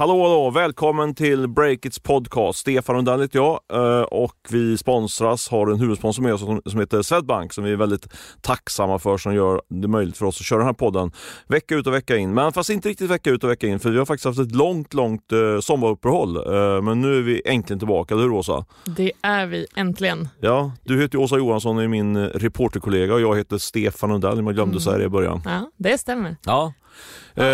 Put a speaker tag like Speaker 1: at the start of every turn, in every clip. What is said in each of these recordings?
Speaker 1: Hallå, hallå! Välkommen till Breakits podcast. Stefan Rundell heter jag eh, och vi sponsras, har en huvudsponsor med oss som heter Swedbank som vi är väldigt tacksamma för som gör det möjligt för oss att köra den här podden vecka ut och vecka in. Men fast inte riktigt vecka ut och vecka in för vi har faktiskt haft ett långt, långt eh, sommaruppehåll. Eh, men nu är vi äntligen tillbaka, eller hur Åsa?
Speaker 2: Det är vi äntligen.
Speaker 1: Ja, du heter Åsa Johansson och är min reporterkollega och jag heter Stefan Rundell, man glömde mm. säga det i början.
Speaker 2: Ja, det stämmer.
Speaker 1: Ja. Uh,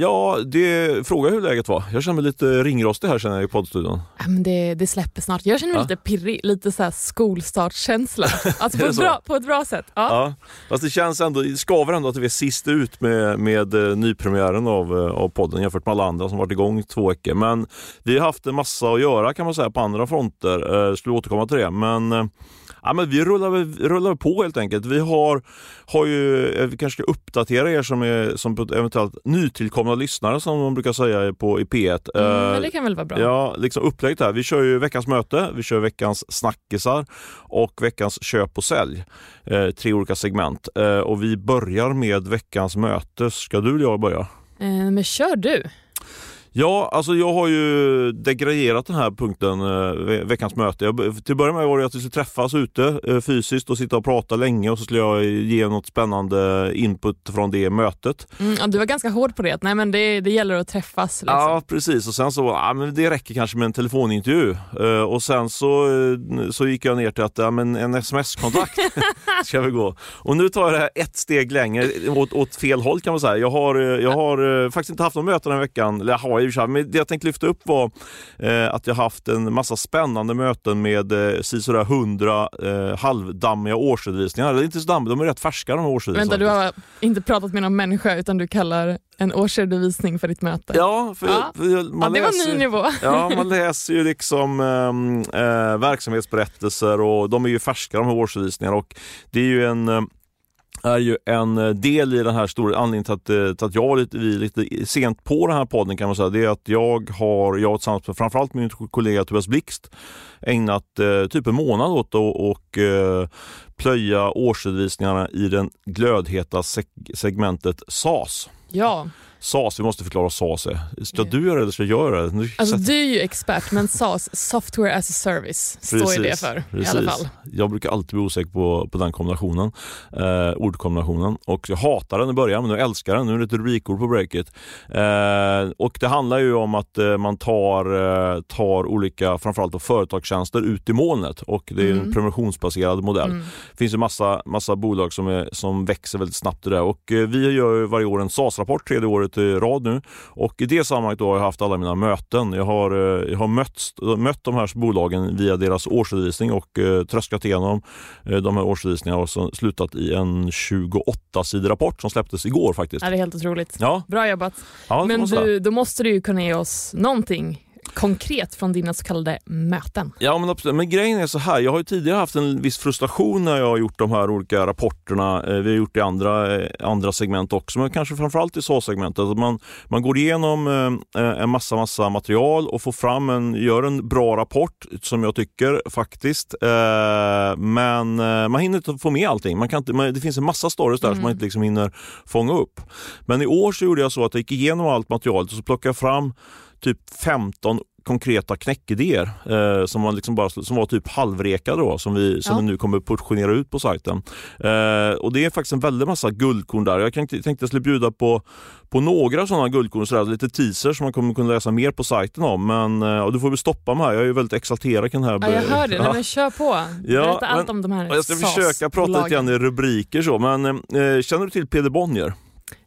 Speaker 1: ja, det, fråga hur läget var. Jag känner mig lite ringrostig här känner jag i poddstudion.
Speaker 2: Ja, men det, det släpper snart. Jag känner mig ja. lite pirrig, lite så här skolstartskänsla. Alltså på, ett bra, på ett bra sätt. Ja.
Speaker 1: ja. Fast det känns ändå, det skaver ändå att vi är sist ut med, med uh, nypremiären av, uh, av podden jämfört med alla andra som varit igång två veckor. Men vi har haft en massa att göra kan man säga på andra fronter. Uh, skulle återkomma till det. Men Ja, men vi rullar, rullar på helt enkelt. Vi har, har ju, eh, vi kanske ska uppdatera er som är som eventuellt nytillkomna lyssnare som man brukar säga på i P1.
Speaker 2: Mm, men det kan väl vara bra.
Speaker 1: Ja, liksom upplägget här. Vi kör ju veckans möte, vi kör veckans snackisar och veckans köp och sälj. Eh, tre olika segment. Eh, och vi börjar med veckans möte. Ska du eller jag börja?
Speaker 2: Eh, men kör du.
Speaker 1: Ja, alltså jag har ju degraderat den här punkten, eh, veckans möte. Jag, till att börja med var det att vi skulle träffas ute eh, fysiskt och sitta och prata länge och så skulle jag ge något spännande input från det mötet.
Speaker 2: Mm, ja, du var ganska hård på det, nej men det, det gäller att träffas. Liksom.
Speaker 1: Ja, precis. Och sen så, ja, men det räcker kanske med en telefonintervju. Uh, och sen så, så gick jag ner till att ja, men en sms-kontakt ska vi gå. Och nu tar jag det här ett steg längre, åt, åt fel håll kan man säga. Jag har, jag har faktiskt inte haft någon möten den veckan, eller jag har i och. Men det jag tänkte lyfta upp var eh, att jag haft en massa spännande möten med eh, sådär 100 eh, halvdammiga årsredovisningar. Är inte så dammiga, de är rätt färska de här årsredovisningarna.
Speaker 2: Vänta, du har inte pratat med någon människa utan du kallar en årsredovisning för ditt möte?
Speaker 1: Ja, för,
Speaker 2: ja.
Speaker 1: för
Speaker 2: man ja, det läser, var ny nivå.
Speaker 1: Ja, man läser ju liksom äh, äh, verksamhetsberättelser och de är ju färska de här årsredovisningarna och det är ju en ehm, är ju en eh, del i den här stora anledningen till att, eh, till att jag var lite, vi lite sent på den här podden kan man säga, det är att jag har, jag tillsammans med framförallt min kollega Tobias Blixt ägnat eh, typ en månad åt att och, eh, plöja årsredovisningarna i den glödheta seg segmentet SAS.
Speaker 2: Ja,
Speaker 1: SAS, vi måste förklara SAS är. Ska du göra det eller ska jag göra det?
Speaker 2: Alltså, du är ju expert, men SAS, Software as a Service, precis, står ju det för precis. i alla fall.
Speaker 1: Jag brukar alltid bli osäker på, på den kombinationen, eh, ordkombinationen. Och jag hatar den i början, men nu älskar den. Nu är det ett rubrikord på breaket. Eh, och det handlar ju om att eh, man tar, eh, tar olika, framförallt företagstjänster ut i molnet och det är mm. en prenumerationbaserad modell. Mm. Det finns ju massa, massa bolag som, är, som växer väldigt snabbt i det och eh, vi gör varje år en SAS-rapport, tredje året i rad nu. Och i det sammanhanget har jag haft alla mina möten. Jag har, eh, jag har mött, mött de här bolagen via deras årsredovisning och eh, tröskat igenom eh, de här årsredovisningarna och så slutat i en 28-sidig rapport som släpptes igår faktiskt.
Speaker 2: Ja, det är helt otroligt.
Speaker 1: Ja.
Speaker 2: Bra jobbat. Ja, Men du, då måste du ju kunna ge oss någonting konkret från dina så kallade möten.
Speaker 1: Ja, men absolut. Men grejen är så här, jag har ju tidigare haft en viss frustration när jag har gjort de här olika rapporterna. Eh, vi har gjort det i andra, eh, andra segment också, men kanske framförallt i SA-segmentet. Man, man går igenom eh, en massa, massa material och får fram en, gör en bra rapport som jag tycker faktiskt. Men man hinner inte få med allting. Man kan inte, det finns en massa stories där mm. som man inte liksom hinner fånga upp. Men i år så gjorde jag så att jag gick igenom allt materialet och så plockade jag fram typ 15 konkreta knäckidéer eh, som, var liksom bara, som var typ halvrekade då, som vi, som ja. vi nu kommer portionera ut på sajten. Eh, och Det är faktiskt en väldig massa guldkorn där. Jag tänkte, tänkte jag skulle bjuda på, på några sådana guldkorn, sådär, lite teasers som man kommer kunna läsa mer på sajten om. Men eh, du får väl stoppa mig här, jag är väldigt exalterad kring den här.
Speaker 2: Ja, jag hör det, ja. men kör på. Berätta ja, allt om de här
Speaker 1: Jag ska försöka prata lite grann i rubriker så, men eh, känner du till Peder Bonnier?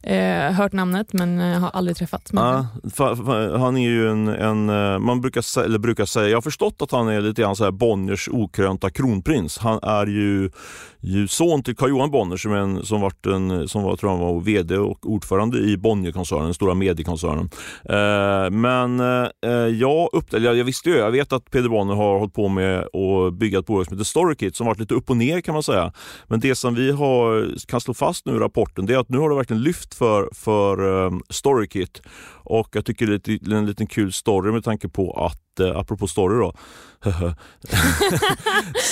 Speaker 2: Eh, hört namnet men eh, har aldrig träffat.
Speaker 1: ah, fa, fa, han är ju en, en, eh, man brukar, eller brukar säga, jag har förstått att han är lite grann så här Bonniers okrönta kronprins. Han är ju, ju son till Carl-Johan Bonnier som, en, som, varit en, som var, tror jag var VD och ordförande i Bonnierkoncernen, den stora mediekoncernen. Eh, men eh, eh jag, upptäckte, jag, jag visste ju, jag vet att Peder Bonnier har hållit på med att bygga ett bolag som heter Storykit som varit lite upp och ner kan man säga. Men det som vi har, kan slå fast nu i rapporten det är att nu har det verkligen lyft för, för um, StoryKit och jag tycker det är en liten kul story med tanke på att, eh, apropå story då,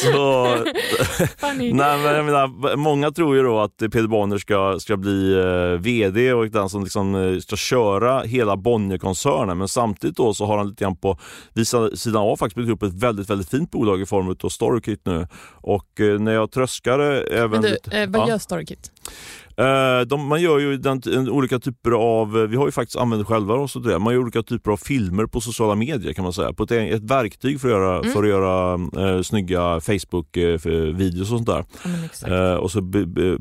Speaker 1: så, nej, men jag menar, många tror ju då att Peter Bonnier ska, ska bli eh, VD och den som liksom eh, ska köra hela Bonnierkoncernen men samtidigt då så har han lite grann på sidan av faktiskt byggt upp ett väldigt, väldigt fint bolag i form av Storykit nu och eh, när jag tröskade även...
Speaker 2: Du, eh, vad ja. gör Storykit?
Speaker 1: Eh, de, man gör ju den, olika typer av, vi har ju faktiskt använt det själva, och så det. man gör olika typer av filmer på sociala medier kan man säga. På ett, ett verktyg för att göra, mm. för att göra eh, snygga Facebook-videos och sånt där. Ja, eh, och så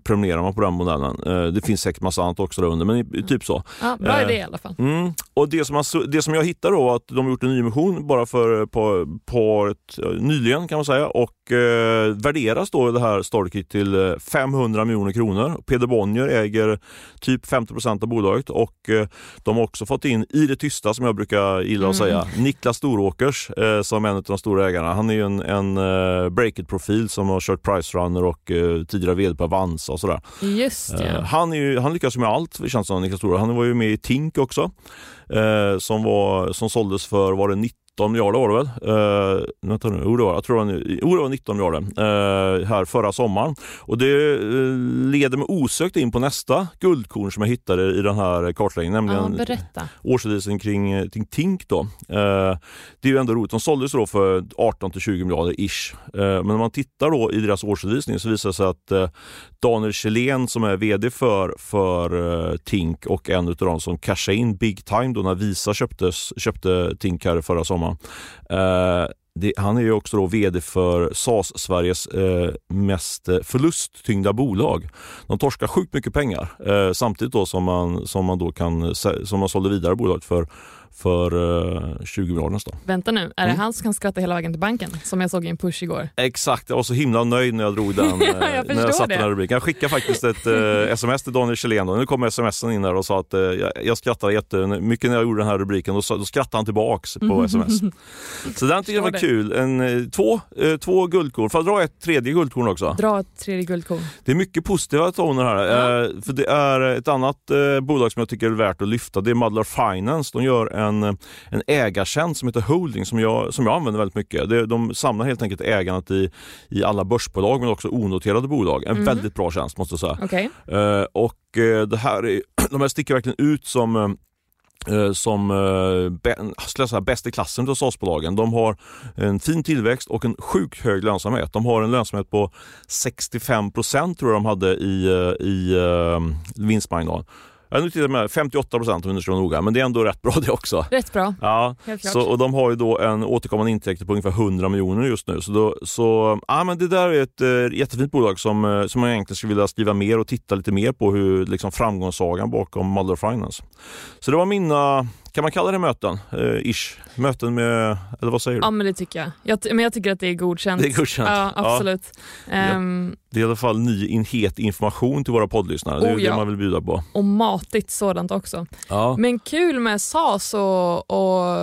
Speaker 1: prenumererar man på den modellen. Eh, det finns säkert massa annat också där under, men mm. typ så.
Speaker 2: Ja, bra idé i alla fall. Mm.
Speaker 1: Och det som, man, det som jag hittar då, att de har gjort en nyemission bara för på, på ett, nyligen kan man säga och eh, värderas då det här Storykit till 500 eh, miljoner kronor. Peder Bonnier äger typ 50% av bolaget och eh, de har också fått in i det tysta som jag brukar gilla att mm. säga, Niklas Storåkers eh, som en av de stora ägarna. Han är ju en, en uh, Breakit-profil som har kört Price Runner och uh, tidigare vd på Avanza och sådär.
Speaker 2: Just det. Uh,
Speaker 1: han, är ju, han lyckas med allt, känns som Niklas Storåkers. Han var ju med i Tink också. Eh, som, var, som såldes för, var det 90 19 miljarder var det väl? Uh, vänta nu, oh, det var, jag tror det var, oh, det var 19 miljarder uh, här förra sommaren. Och det uh, leder mig osökt in på nästa guldkorn som jag hittade i den här kartläggningen, nämligen
Speaker 2: ja,
Speaker 1: årsredovisningen kring, kring Tink. Då. Uh, det är ju ändå roligt, de såldes då för 18 till 20 miljarder ish. men när man tittar då i deras årsredovisning så visar det sig att Daniel Kjellén som är VD för, för Tink och en av de som cashade in big time då när Visa köptes, köpte Tink här förra sommaren sommaren. Eh, det, han är ju också då VD för SAS, Sveriges eh, mest förlusttyngda bolag. De torskar sjukt mycket pengar eh, samtidigt då som man, som man då kan som man sålde vidare bolaget för för eh, 20 miljarder nästan.
Speaker 2: Vänta nu, är mm. det han som kan skratta hela vägen till banken? Som jag såg i en push igår.
Speaker 1: Exakt, jag var så himla nöjd när jag drog den.
Speaker 2: ja, jag
Speaker 1: när jag satte
Speaker 2: det.
Speaker 1: den rubriken. Jag skickade faktiskt ett uh, sms till Daniel Kjellén. Nu kom smsen in där och sa att jag, jag skrattade jättemycket när jag gjorde den här rubriken. Då, då skrattade han tillbaks på sms. så den tycker jag var det. Kul. En, två, två guldkorn. Får jag dra ett tredje guldkorn också?
Speaker 2: Dra ett tredje guldkorn.
Speaker 1: Det är mycket positiva toner här. Ja. för det är ett annat bolag som jag tycker är värt att lyfta. Det är Madlar Finance. De gör en, en ägartjänst som heter Holding som jag, som jag använder väldigt mycket. Det, de samlar helt enkelt ägandet i, i alla börsbolag men också onoterade bolag. En mm. väldigt bra tjänst måste jag säga.
Speaker 2: Okay.
Speaker 1: Och det här är, de här sticker verkligen ut som Eh, som uh, bäst i klassen av SAS-bolagen. De har en fin tillväxt och en sjukt hög lönsamhet. De har en lönsamhet på 65 tror jag de hade i, eh, i vinstmarginalen. Ja, nu tittar med 58 procent om ska vara noga, men det är ändå rätt bra det också.
Speaker 2: Rätt bra,
Speaker 1: ja. Så, och de har ju då en återkommande intäkter på ungefär 100 miljoner just nu. Så, då, så ja, men det där är ett äh, jättefint bolag som, äh, som man egentligen skulle vilja skriva mer och titta lite mer på hur liksom, framgångssagan bakom Mulder Finance. Så det var mina kan man kalla det möten? Eh, ish. Möten med, eller vad säger du?
Speaker 2: Ja men det tycker jag. jag men jag tycker att det är godkänt.
Speaker 1: Det är godkänt?
Speaker 2: Ja absolut. Ja. Um,
Speaker 1: det är i alla fall ny in, het information till våra poddlyssnare. Det är oh, det man vill bjuda på.
Speaker 2: Och matigt sådant också.
Speaker 1: Ja.
Speaker 2: Men kul med SAS och, och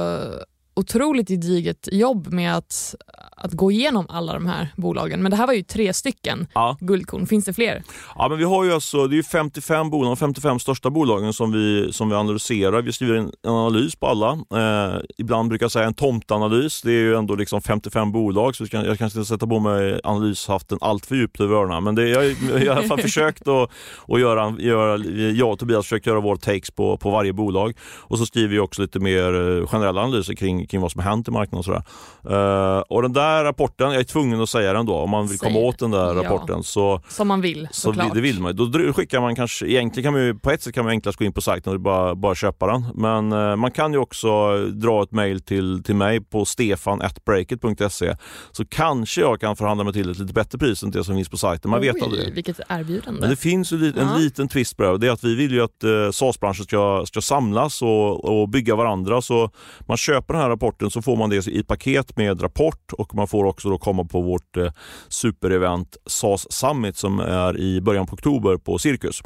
Speaker 2: otroligt gediget jobb med att, att gå igenom alla de här bolagen. Men det här var ju tre stycken ja. guldkorn. Finns det fler?
Speaker 1: Ja, men vi har ju alltså, det är 55 bolag, de 55 största bolagen som vi, som vi analyserar. Vi skriver en analys på alla. Eh, ibland brukar jag säga en tomtanalys. Det är ju ändå liksom 55 bolag så jag kanske inte sätta på mig analyshaften allt för djupt över öronen. Men det, jag, jag har i alla fall försökt att, att göra, göra, jag och Tobias försökt göra vår takes på, på varje bolag. Och så skriver vi också lite mer eh, generella analyser kring kring, vad som har hänt i marknaden. Och, sådär. Uh, och den där rapporten, jag är tvungen att säga den då, om man vill komma åt den där rapporten. Ja. Så,
Speaker 2: som man vill
Speaker 1: så vill, Det vill man Då skickar man kanske, egentligen kan man ju, på ett sätt kan man enklast gå in på sajten och bara, bara köpa den. Men uh, man kan ju också dra ett mail till, till mig på stefan.breakit.se så kanske jag kan förhandla mig till ett lite bättre pris än det som finns på sajten. Man Oj, vet aldrig.
Speaker 2: Vilket erbjudande.
Speaker 1: Men det finns en ja. liten twist på det. Det är att vi vill ju att uh, SAS-branschen ska, ska samlas och, och bygga varandra. Så man köper den här rapporten så får man det i paket med rapport och man får också då komma på vårt eh, superevent SAS Summit som är i början på oktober på Cirkus.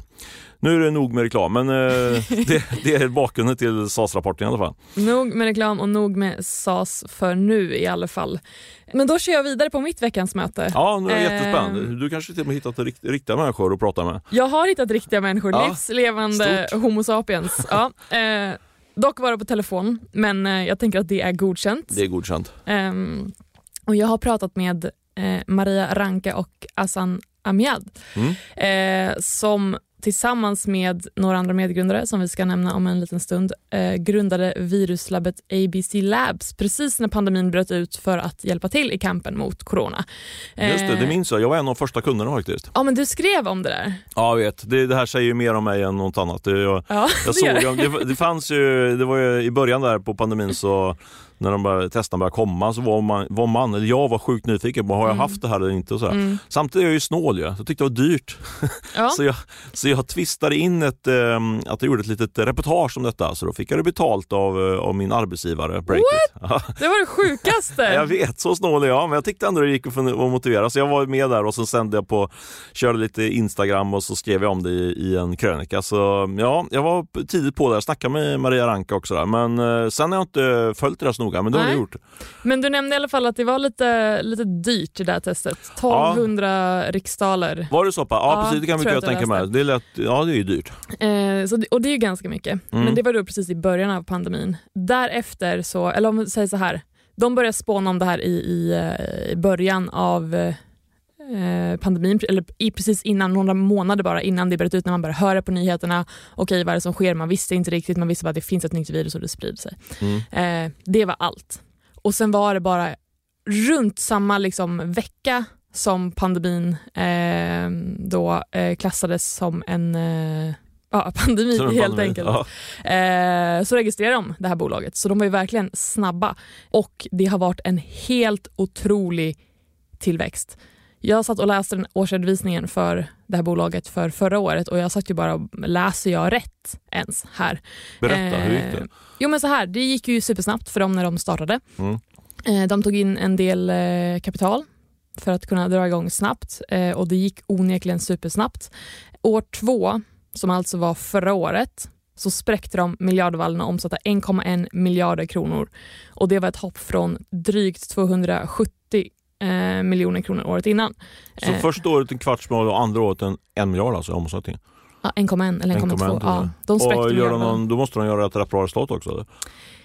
Speaker 1: Nu är det nog med reklam, men eh, det, det, är bakgrunden till SAS-rapporten i alla fall.
Speaker 2: Nog med reklam och nog med SAS för nu i alla fall. Men då kör jag vidare på mitt veckans möte.
Speaker 1: Ja, nu är jag eh, jättespänd. Du kanske till och med hittat rikt, riktiga människor att prata med?
Speaker 2: Jag har hittat riktiga människor, ja. livslevande. Homo sapiens. Ja, eh, dock var det på telefon, men eh, jag tänker att det är godkänt.
Speaker 1: Det är godkänt. Eh,
Speaker 2: och jag har pratat med eh, Maria Ranka och Assan Amiad mm. Eh, som tillsammans med några andra medgrundare som vi ska nämna om en liten stund eh, grundade viruslabbet ABC Labs precis när pandemin bröt ut för att hjälpa till i kampen mot corona.
Speaker 1: Eh, Just det, det minns jag. Jag var en av de första kunderna faktiskt.
Speaker 2: Ja, men du skrev om det där.
Speaker 1: Ja, jag vet. Det, det här säger ju mer om mig än något annat. Jag, ja, jag såg, det. Det, det fanns ju, det var ju i början där på pandemin så när de började, testerna började komma så var man, var man, eller jag var sjukt nyfiken på har jag mm. haft det här eller inte. Och så mm. Samtidigt är jag ju snål ju, jag tyckte det var dyrt. Ja. så, jag, så jag twistade in ett, äh, att jag gjorde ett litet reportage om detta så då fick jag det betalt av, eh, av min arbetsgivare
Speaker 2: What? det var det sjukaste!
Speaker 1: jag vet, så snål är jag men jag tyckte ändå det gick att, motivera så jag var med där och så sände jag på, körde lite Instagram och så skrev jag om det i, i en krönika. Så ja, jag var tidigt på där, snackade med Maria Ranka också där men äh, sen har jag inte följt det där noga, men det har du gjort.
Speaker 2: Men du nämnde i alla fall att det var lite, lite dyrt det där testet. 1200 ja. riksdaler.
Speaker 1: Var det så pass? Ja, ja, precis, det kan jag, tänka mig. Det är lätt, ja, det är ju dyrt.
Speaker 2: Eh, så och det är ju ganska mycket. Mm. Men det var då precis i början av pandemin. Därefter så, eller om vi säger så här, de började spåna om det här i, i, eh, i början av eh, pandemin, eller i precis innan, några månader bara innan det bröt ut när man började höra på nyheterna. Okej, vad är det som sker? Man visste inte riktigt, man visste bara att det finns ett nytt virus och det sprider sig. Mm. Eh, det var allt. Och sen var det bara runt samma liksom, vecka som pandemin eh, då eh, klassades som en eh, ja, pandemi helt pandemi. enkelt. Ja. Eh, så registrerade de det här bolaget. Så de var ju verkligen snabba och det har varit en helt otrolig tillväxt. Jag satt och läste den årsredovisningen för det här bolaget för förra året och jag satt ju bara och läser jag rätt ens här?
Speaker 1: Berätta, eh, hur gick det? Eh,
Speaker 2: jo men så här, det gick ju supersnabbt för dem när de startade. Mm. Eh, de tog in en del eh, kapital för att kunna dra igång snabbt eh, och det gick onekligen supersnabbt. År två, som alltså var förra året, så spräckte de miljardvallen och omsatte 1,1 miljarder kronor. Och Det var ett hopp från drygt 270 eh, miljoner kronor året innan.
Speaker 1: Så eh, första året en kvarts miljard och andra året en, en miljard alltså omsättning?
Speaker 2: Ja, 1,1 eller 1,2. Ja,
Speaker 1: de och gör de någon, då måste de göra ett rätt bra resultat också?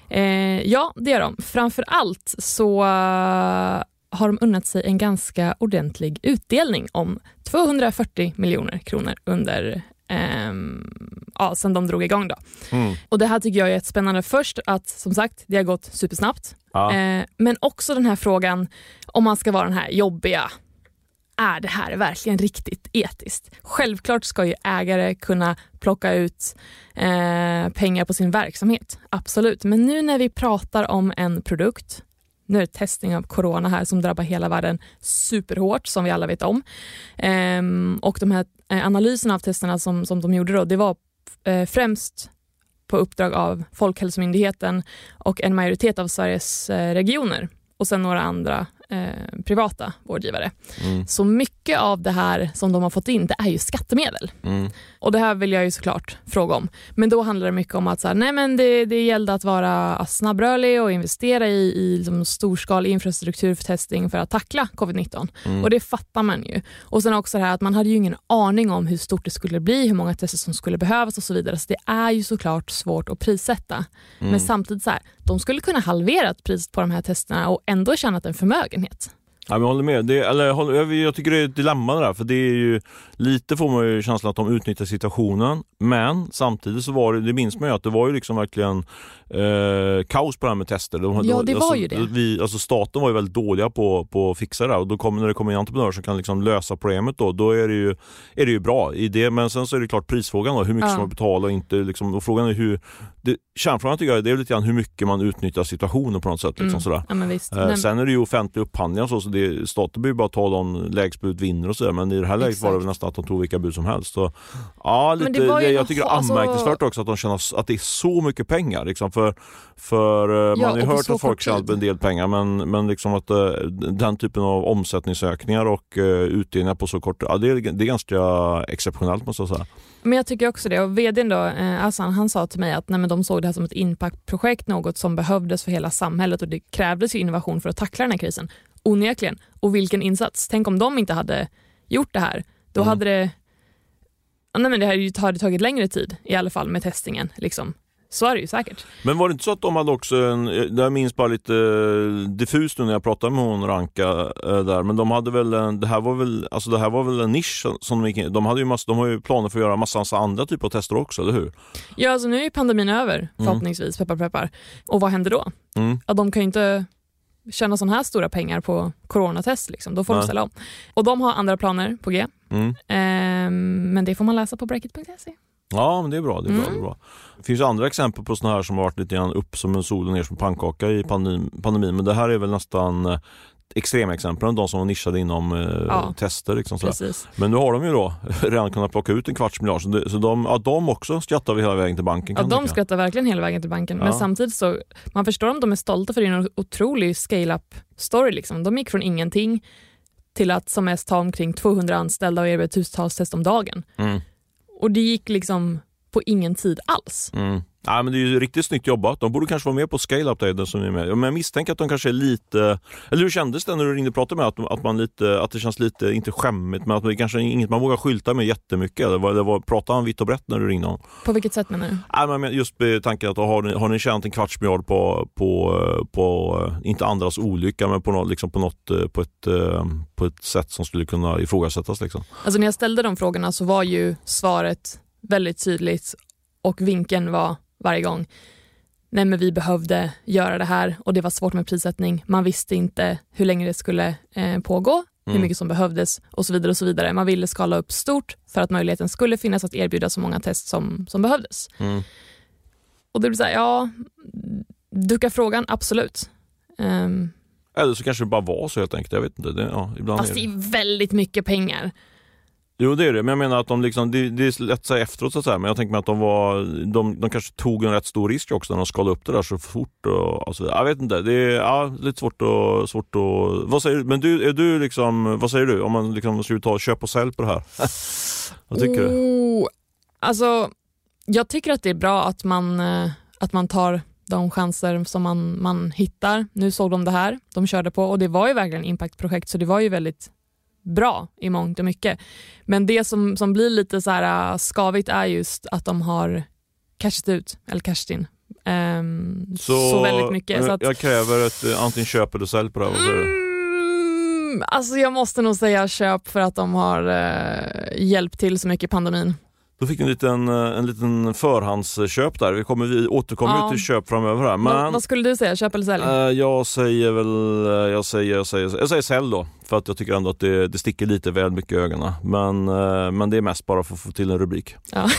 Speaker 2: Eh, ja, det gör de. Framför allt så uh, har de unnat sig en ganska ordentlig utdelning om 240 miljoner kronor under eh, ja, sen de drog igång. Då. Mm. Och Det här tycker jag är ett spännande. Först att som sagt, det har gått supersnabbt. Ja. Eh, men också den här frågan om man ska vara den här jobbiga är det här verkligen riktigt etiskt? Självklart ska ju ägare kunna plocka ut eh, pengar på sin verksamhet, absolut. Men nu när vi pratar om en produkt nu är det testning av corona här som drabbar hela världen superhårt som vi alla vet om. Ehm, och de här eh, analyserna av testerna som, som de gjorde då, det var eh, främst på uppdrag av Folkhälsomyndigheten och en majoritet av Sveriges eh, regioner och sen några andra eh, privata vårdgivare. Mm. Så mycket av det här som de har fått in det är ju skattemedel. Mm. Och Det här vill jag ju såklart fråga om. Men då handlar det mycket om att så här, nej men det, det gällde att vara snabbrörlig och investera i, i liksom storskalig infrastruktur för testing för att tackla covid-19. Mm. Och det fattar man ju. Och sen också det här att man hade ju ingen aning om hur stort det skulle bli, hur många tester som skulle behövas och så vidare. Så det är ju såklart svårt att prissätta. Men mm. samtidigt så här, de skulle kunna halvera priset på de här testerna och ändå tjänat en förmögenhet.
Speaker 1: Ja, jag håller med. Det, eller, jag tycker det är ett dilemma där, för det är ju lite får man ju känslan att de utnyttjar situationen. Men samtidigt så var det, det minns man ju att det var ju liksom verkligen eh, kaos på det här med tester.
Speaker 2: De, ja, det var
Speaker 1: alltså,
Speaker 2: ju det.
Speaker 1: Vi, alltså staten var ju väldigt dåliga på, på att fixa det här och då kommer, när det kommer en entreprenör som kan liksom lösa problemet då, då är det ju, är det ju bra. I det, men sen så är det klart prisfrågan då, hur mycket ja. ska man betala och inte. Liksom, och frågan är hur, det, kärnfrågan tycker jag det är lite grann hur mycket man utnyttjar situationen på något sätt. Liksom, mm. sådär.
Speaker 2: Ja,
Speaker 1: eh, sen är det ju offentlig upphandling och så, så det det, staten behöver bara ta de lägst bud vinner och sådär men i det här läget var det nästan att de tog vilka bud som helst. Så, ja, lite, jag, jag tycker det är alltså- anmärkningsvärt också att de känner att det är så mycket pengar. Liksom, för, för ja, Man har ju hört att folk tjänar en del pengar men, men liksom att uh, den typen av omsättningsökningar och uh, utdelningar på så kort, ja, det, är, det är ganska exceptionellt måste jag säga.
Speaker 2: Men jag tycker också det. Och vdn då, eh, Assan, han sa till mig att nej, men de såg det här som ett impactprojekt, något som behövdes för hela samhället och det krävdes innovation för att tackla den här krisen. Onekligen. Och vilken insats. Tänk om de inte hade gjort det här. Då mm. hade det Nej, men det hade tagit längre tid i alla fall med testningen. Liksom. Så är det ju säkert.
Speaker 1: Men var det inte så att de hade också en, jag minns bara lite eh, diffust nu när jag pratade med hon Ranka äh, där, men de hade väl en, det här var väl, alltså det här var väl en nisch som de gick in De hade ju massa, de har ju planer för att göra massa andra typer av tester också, eller hur?
Speaker 2: Ja, alltså nu är pandemin över mm. förhoppningsvis, mm. peppar peppar. Och vad händer då? Mm. Ja, de kan ju inte tjäna sådana här stora pengar på coronatest, liksom. då får Nej. de ställa om. Och de har andra planer på G, mm. eh, men det får man läsa på breakit.se.
Speaker 1: Ja, men det är bra. Det, är bra, mm. det, är bra. det finns andra exempel på sådana här som har varit lite grann upp som en sol och ner som pannkaka i pandemin, pandemin. Men det här är väl nästan eh, extremexemplen, de som var nischade inom eh, ja, tester. Liksom, Men nu har de ju då redan kunnat plocka ut en kvarts miljard, så, det, så de, ja, de också skrattar vi hela vägen till banken.
Speaker 2: Ja, de skrattar verkligen hela vägen till banken. Ja. Men samtidigt så, man förstår om de är stolta för det är en otrolig scale-up story. Liksom. De gick från ingenting till att som mest ha omkring 200 anställda och erbjuda tusentals test om dagen. Mm. Och det gick liksom på ingen tid alls.
Speaker 1: Mm. Ja, men det är ju riktigt snyggt jobbat. De borde kanske vara med på Scale Up Day som är med. Men jag misstänker att de kanske är lite... Eller hur kändes det när du ringde och pratade med att, att, man lite, att det känns lite, inte skämmigt, men att det kanske är inget man vågar skylta med jättemycket? Eller, var, var, pratade han vitt och brett när du ringde honom?
Speaker 2: På vilket sätt menar du?
Speaker 1: Ja, men just tanken att har ni, har ni tjänat en kvarts miljard på, på, på, inte andras olycka, men på något, liksom på, något, på, ett, på ett sätt som skulle kunna ifrågasättas? Liksom.
Speaker 2: Alltså när jag ställde de frågorna så var ju svaret väldigt tydligt och vinkeln var varje gång nej men vi behövde göra det här och det var svårt med prissättning. Man visste inte hur länge det skulle eh, pågå, mm. hur mycket som behövdes och så vidare. och så vidare. Man ville skala upp stort för att möjligheten skulle finnas att erbjuda så många test som, som behövdes. Mm. Och det blir så här, ja, ducka frågan, absolut. Um,
Speaker 1: Eller så kanske det bara var så helt enkelt. Jag vet inte. Det, ja, ibland
Speaker 2: fast det är väldigt mycket pengar.
Speaker 1: Jo det är det, men jag menar att de liksom, det, det är lätt att säga efteråt så att säga, men jag tänker mig att de var, de, de kanske tog en rätt stor risk också när de skalade upp det där så fort och, och så vidare. Jag vet inte, det är ja, lite svårt att, svårt att, vad säger du, men du, är du liksom, vad säger du om man liksom ska ta köp och sälj på det här? vad tycker oh, du?
Speaker 2: Alltså, jag tycker att det är bra att man, eh, att man tar de chanser som man, man hittar. Nu såg de det här, de körde på och det var ju verkligen impactprojekt så det var ju väldigt bra i mångt och mycket. Men det som, som blir lite så här äh, skavigt är just att de har cashat ut, eller cashat in, um, så, så, väldigt mycket. Så
Speaker 1: att, jag kräver ett eh, antingen köp eller sälj på det här.
Speaker 2: Mm, alltså jag måste nog säga köp för att de har uh, hjälpt till så mycket i pandemin.
Speaker 1: Då fick en liten, eh, en liten förhandsköp där. Vi, kommer, vi återkommer ja. till köp framöver. Här. Men,
Speaker 2: vad, vad, skulle du säga, köp eller sälj?
Speaker 1: Uh, jag säger väl, jag säger, jag säger, jag säger sälj då. För att jag tycker ändå att det, det sticker lite väl mycket i ögonen. Men, uh, men det är mest bara för att få till en rubrik. Ja.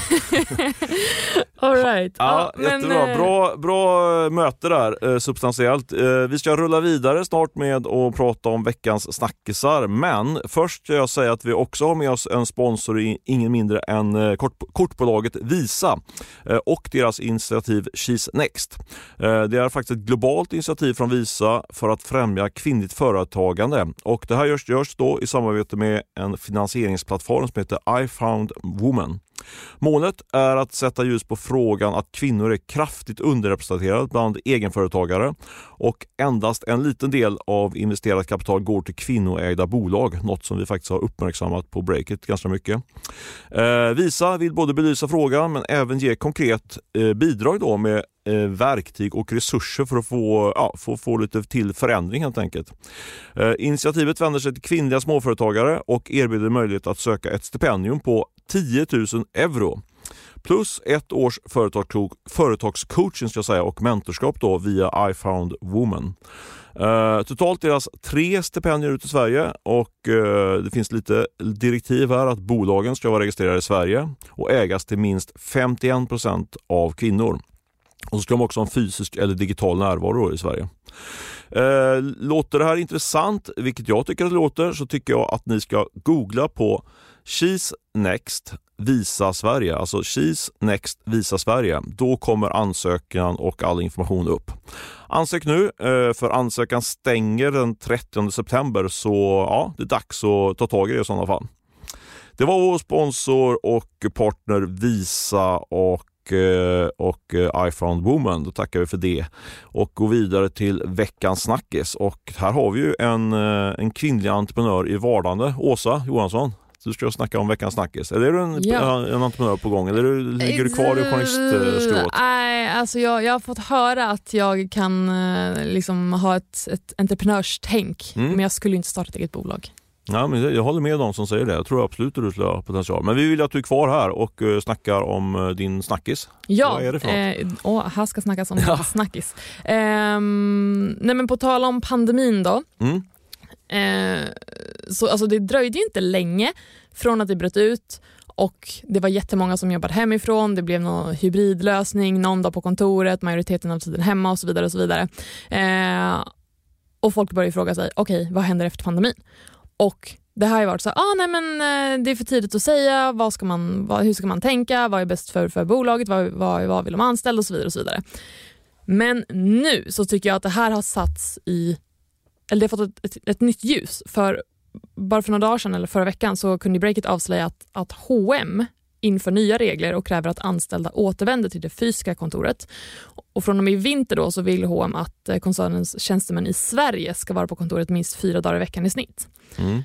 Speaker 2: All right.
Speaker 1: Ja, ja, jättebra. Men, bra, bra möte där, substantiellt. Vi ska rulla vidare snart med att prata om veckans snackisar. Men först ska jag säga att vi också har med oss en sponsor, ingen mindre än kort, kortbolaget Visa och deras initiativ She's Next. Det är faktiskt ett globalt initiativ från Visa för att främja kvinnligt företagande och det här görs, görs då i samarbete med en finansieringsplattform som heter I found woman. Målet är att sätta ljus på frågan att kvinnor är kraftigt underrepresenterade bland egenföretagare och endast en liten del av investerat kapital går till kvinnoägda bolag, något som vi faktiskt har uppmärksammat på Breakit ganska mycket. Eh, Visa vill både belysa frågan men även ge konkret eh, bidrag då med eh, verktyg och resurser för att få, ja, få, få lite till förändring helt enkelt. Eh, initiativet vänder sig till kvinnliga småföretagare och erbjuder möjlighet att söka ett stipendium på 10 000 euro plus ett års företagscoaching ska säga, och mentorskap då via I found woman. Uh, totalt delas tre stipendier ut i Sverige och uh, det finns lite direktiv här att bolagen ska vara registrerade i Sverige och ägas till minst 51% av kvinnor. Och så ska de också ha en fysisk eller digital närvaro i Sverige. Eh, låter det här intressant, vilket jag tycker att det låter, så tycker jag att ni ska googla på Cheese Next Visa Sverige, alltså Cheese Next Visa Sverige. Då kommer ansökan och all information upp. Ansök nu, eh, för ansökan stänger den 30 september så ja, det är dags att ta tag i det i sådana fall. Det var vår sponsor och partner Visa och och eh, I found woman. Då tackar vi för det och går vidare till veckans snackis. Och här har vi ju en, en kvinnlig entreprenör i vardande, Åsa Johansson. Du ska snacka om veckans snackis. Eller är du en, ja. en entreprenör på gång eller ligger du kvar i journalistskrået?
Speaker 2: Nej, alltså jag, jag har fått höra att jag kan liksom ha ett, ett entreprenörstänk, mm. men jag skulle inte starta ett eget bolag.
Speaker 1: Ja, men jag håller med de som säger det. Jag tror absolut att du skulle ha potential. Men vi vill att du är kvar här och uh, snackar om uh, din snackis.
Speaker 2: Ja,
Speaker 1: Vad är det för
Speaker 2: eh, åh, här ska snackas om ja. snackis. Um, nej, men på tal om pandemin då. Mm. Eh, så, alltså, det dröjde ju inte länge från att det bröt ut och det var jättemånga som jobbade hemifrån, det blev någon hybridlösning, någon dag på kontoret, majoriteten av tiden hemma och så vidare. Och så vidare. Eh, och folk började fråga sig, okej okay, vad händer efter pandemin? Och det har ju varit så ah, nej men eh, det är för tidigt att säga, vad ska man, vad, hur ska man tänka, vad är bäst för, för bolaget, vad, vad, vad vill de anställda och så vidare. och så vidare. Men nu så tycker jag att det här har satts i, eller det har fått ett, ett, ett nytt ljus. För bara för några dagar sedan eller förra veckan så kunde Breakit avslöja att, att H&M inför nya regler och kräver att anställda återvänder till det fysiska kontoret. Och från och med i vinter då så vill H&M att eh, koncernens tjänstemän i Sverige ska vara på kontoret minst fyra dagar i veckan i snitt. Mm.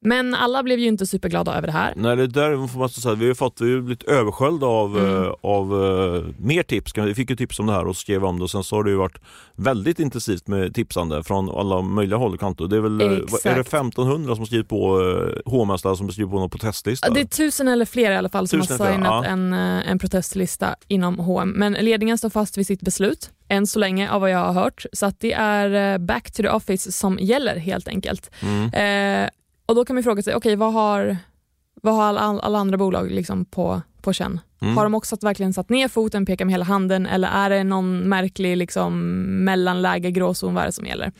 Speaker 2: Men alla blev ju inte superglada över det här.
Speaker 1: Nej, det där får man säga. Vi har fått, vi har blivit översköljda av, mm. uh, av uh, mer tips. Vi fick ju tips om det här och skrev om det och sen så har det ju varit väldigt intensivt med tipsande från alla möjliga håll och kanter. Det är väl Exakt. är det 1500 som skrivit på uh, H&M som skrivit på någon protestlista?
Speaker 2: Det är tusen eller fler i alla fall som tusen har signat ja. en, en protestlista inom H&M. Men ledningen står fast vid sitt beslut än så länge av vad jag har hört. Så att det är back to the office som gäller helt enkelt. Mm. Eh, och Då kan man fråga sig, okej okay, vad har, vad har alla, alla andra bolag liksom på, på känn? Mm. Har de också verkligen satt ner foten, pekat med hela handen eller är det någon märklig liksom, mellanläge, gråzon, vad är det som gäller?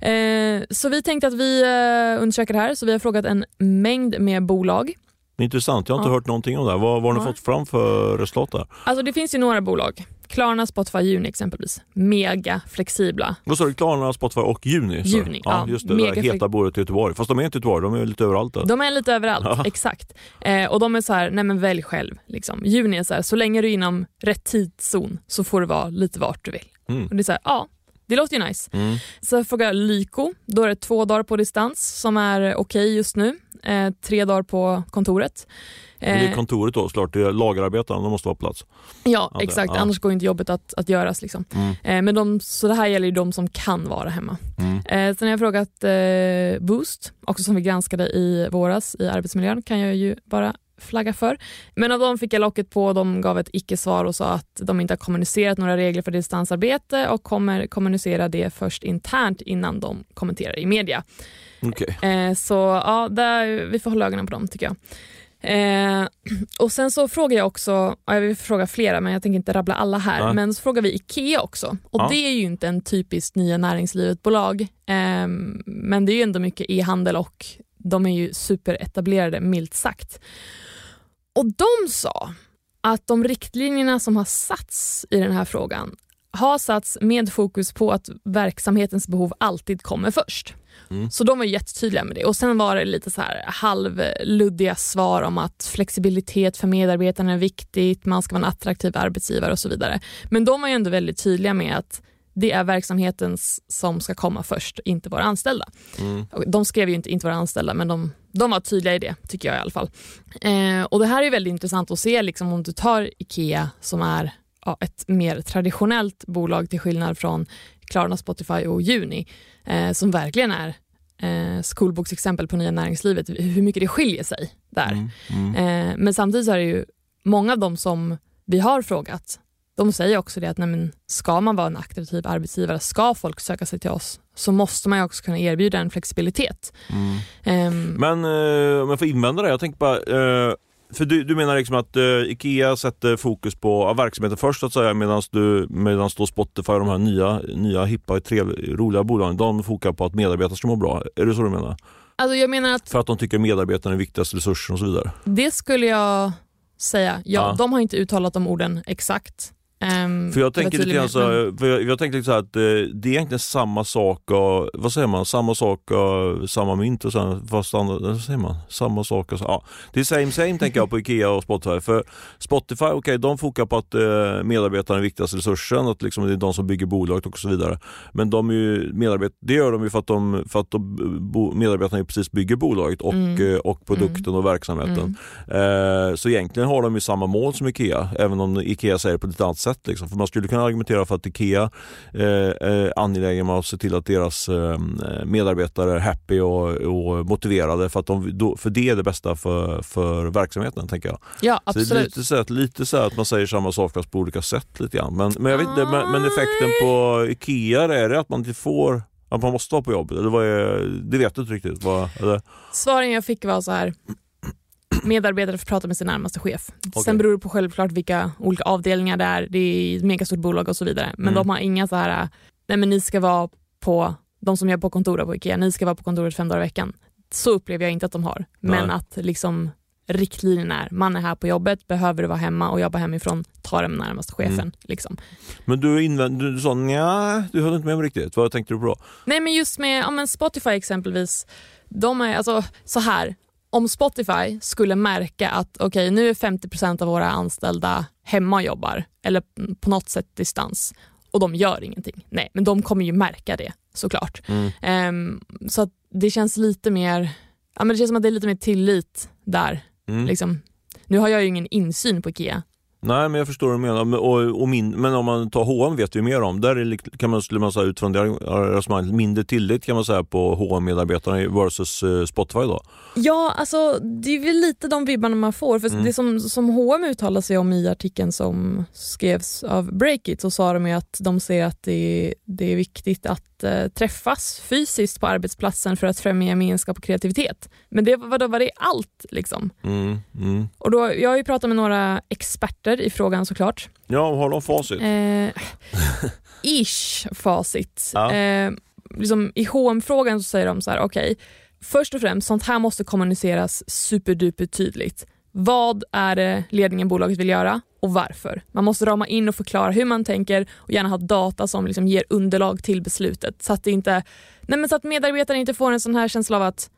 Speaker 2: Eh, så vi tänkte att vi eh, undersöker det här, så vi har frågat en mängd med bolag.
Speaker 1: Intressant, jag har inte ja. hört någonting om det. Vad, vad har ni ja. fått fram för resultat där?
Speaker 2: Alltså det finns ju några bolag Klarna, Spotify, Juni exempelvis. Mega flexibla.
Speaker 1: Vad sa du? Klarna, Spotify och Juni?
Speaker 2: Juni, ja.
Speaker 1: ja just det, mega det heta bordet i Göteborg. Fast de är inte i Göteborg, de är lite överallt. Där.
Speaker 2: De är lite överallt, ja. exakt. Eh, och de är så här, nej men välj själv. Liksom. Juni är så här, så länge du är inom rätt tidszon så får du vara lite vart du vill. Mm. Och det är så här, ja, det låter ju nice. Mm. Så jag frågar Lyko, då är det två dagar på distans som är okej okay just nu. Eh, tre dagar på kontoret.
Speaker 1: Men det är eh, kontoret då, såklart. Det är lagerarbetarna, de måste vara på plats.
Speaker 2: Ja, ja exakt. Ja. Annars går inte jobbet att, att göras. Liksom. Mm. Eh, men de, så det här gäller ju de som kan vara hemma. Mm. Eh, sen har jag frågat eh, Boost, också som vi granskade i våras i arbetsmiljön, kan jag ju bara flagga för. Men av dem fick jag locket på, de gav ett icke-svar och sa att de inte har kommunicerat några regler för distansarbete och kommer kommunicera det först internt innan de kommenterar i media.
Speaker 1: Okay.
Speaker 2: Eh, så ja, där, vi får hålla ögonen på dem tycker jag. Eh, och Sen så frågar jag också, jag vill fråga flera men jag tänker inte rabbla alla här, ja. men så frågar vi IKEA också. Och ja. Det är ju inte en typiskt Nya Näringslivet-bolag, eh, men det är ju ändå mycket e-handel och de är ju superetablerade milt sagt. Och de sa att de riktlinjerna som har satts i den här frågan har satts med fokus på att verksamhetens behov alltid kommer först. Mm. Så de var jättetydliga med det. Och Sen var det lite så här halvluddiga svar om att flexibilitet för medarbetarna är viktigt, man ska vara en attraktiv arbetsgivare och så vidare. Men de var ju ändå väldigt tydliga med att det är verksamheten som ska komma först, inte våra anställda. Mm. De skrev ju inte inte våra anställda, men de, de var tydliga i det, tycker jag i alla fall. Eh, och Det här är väldigt intressant att se liksom, om du tar IKEA som är ja, ett mer traditionellt bolag till skillnad från Klarna, Spotify och Juni eh, som verkligen är eh, skolboksexempel på nya näringslivet, hur mycket det skiljer sig där. Mm, mm. Eh, men samtidigt är det ju många av dem som vi har frågat, de säger också det att nej, men ska man vara en attraktiv arbetsgivare, ska folk söka sig till oss, så måste man också kunna erbjuda en flexibilitet.
Speaker 1: Mm. Um, men eh, om jag får invända det, jag tänker bara, eh, för du, du menar liksom att uh, Ikea sätter fokus på verksamheten först så att säga medan du, medans då Spotify och de här nya, nya hippa, trevliga, roliga bolagen, de fokar på att medarbetare ska må bra. Är det så du menar?
Speaker 2: Alltså jag menar att
Speaker 1: För att de tycker medarbetarna är viktigaste resursen och så vidare?
Speaker 2: det skulle jag säga. Ja,
Speaker 1: Ja.
Speaker 2: De har inte uttalat de orden exakt. Ehm,
Speaker 1: För jag tänker lite grann så, här- jag, jag tänker lite så att eh, det är egentligen samma sak, och, vad säger man, samma sak, och, samma mynt och sen, fast andra, vad säger man, samma sak och så, ja. Det är same same tänker jag på Ikea och Spotify. För Spotify, okej de fokar på att eh, medarbetarna är viktigaste resursen, att liksom det är de som bygger bolaget och så vidare. Men de är ju medarbet det gör de ju för att, de, för att de, bo, medarbetarna precis bygger bolaget och,
Speaker 2: Mm.
Speaker 1: eh, och produkten och verksamheten.
Speaker 2: Mm.
Speaker 1: Eh, så egentligen har de ju samma mål som Ikea, även om Ikea säger på ett annat sätt. Liksom. För man skulle kunna argumentera för att Ikea eh, är angelägen med att se till att deras eh, medarbetare är happy och, och motiverade för, att de, då, för det är det bästa för, för verksamheten, tänker jag.
Speaker 2: Ja,
Speaker 1: Så det är
Speaker 2: absolut.
Speaker 1: lite så, att, lite så att man säger samma sak fast på olika sätt. lite grann. Men, men, jag vet inte, men, men effekten på Ikea, är det att man inte får att man måste vara på jobb? Eller vad är, det vet du inte riktigt? Vad, eller?
Speaker 2: Svaren jag fick var så här. Medarbetare får prata med sin närmaste chef.
Speaker 1: Okej.
Speaker 2: Sen beror det på självklart vilka olika avdelningar det är. Det är ett megastort bolag och så vidare. Men
Speaker 1: Mm.
Speaker 2: de har inga så här, nej men ni ska vara på, de som jobbar på kontoret på Ikea, ni ska vara på kontoret fem dagar i veckan. Så upplever jag inte att de har. Men
Speaker 1: Nej.
Speaker 2: att liksom riktlinjen är, man är här på jobbet, behöver du vara hemma och jobba hemifrån, ta den närmaste chefen.
Speaker 1: Mm.
Speaker 2: Liksom.
Speaker 1: Men du, invänd, du sa nja, du höll inte med mig riktigt. Vad tänkte du på då?
Speaker 2: Nej men just med ja, men Spotify exempelvis, de är alltså så här. Om Spotify skulle märka att okej nu är 50% av våra anställda hemma och jobbar eller på något sätt distans och de gör ingenting. Nej, men de kommer ju märka det såklart.
Speaker 1: Mm.
Speaker 2: Ehm, så det känns lite mer, ja, men det känns som att det är lite mer tillit där.
Speaker 1: Mm.
Speaker 2: Liksom. Nu har jag ju ingen insyn på Ikea.
Speaker 1: Nej, men jag förstår vad du menar. Men, och, och min, men om man tar H&M vet vi mer om. Där är, kan man, skulle man säga utifrån det resonemanget mindre tillit kan man säga på hm medarbetarna versus eh, Spotify då.
Speaker 2: Ja, alltså det är väl lite de vibbarna man får. För
Speaker 1: Mm.
Speaker 2: Det som, som H&M uttalar sig om i artikeln som skrevs av Breakit så sa de ju att de ser att det, det är viktigt att eh, träffas fysiskt på arbetsplatsen för att främja gemenskap och kreativitet. Men det var, då var det allt liksom.
Speaker 1: Mm, mm.
Speaker 2: Och då, jag har ju pratat med några experter i frågan såklart.
Speaker 1: Ja, har de facit?
Speaker 2: Eh, ish facit.
Speaker 1: Ja.
Speaker 2: Eh, liksom, I hm frågan så säger de så här, okej, först och främst, sånt här måste kommuniceras superduper tydligt. Vad är det ledningen bolaget vill göra och varför? Man måste rama in och förklara hur man tänker och gärna ha data som liksom ger underlag till beslutet så att, inte, nej men så att medarbetare inte får en sån här känsla av att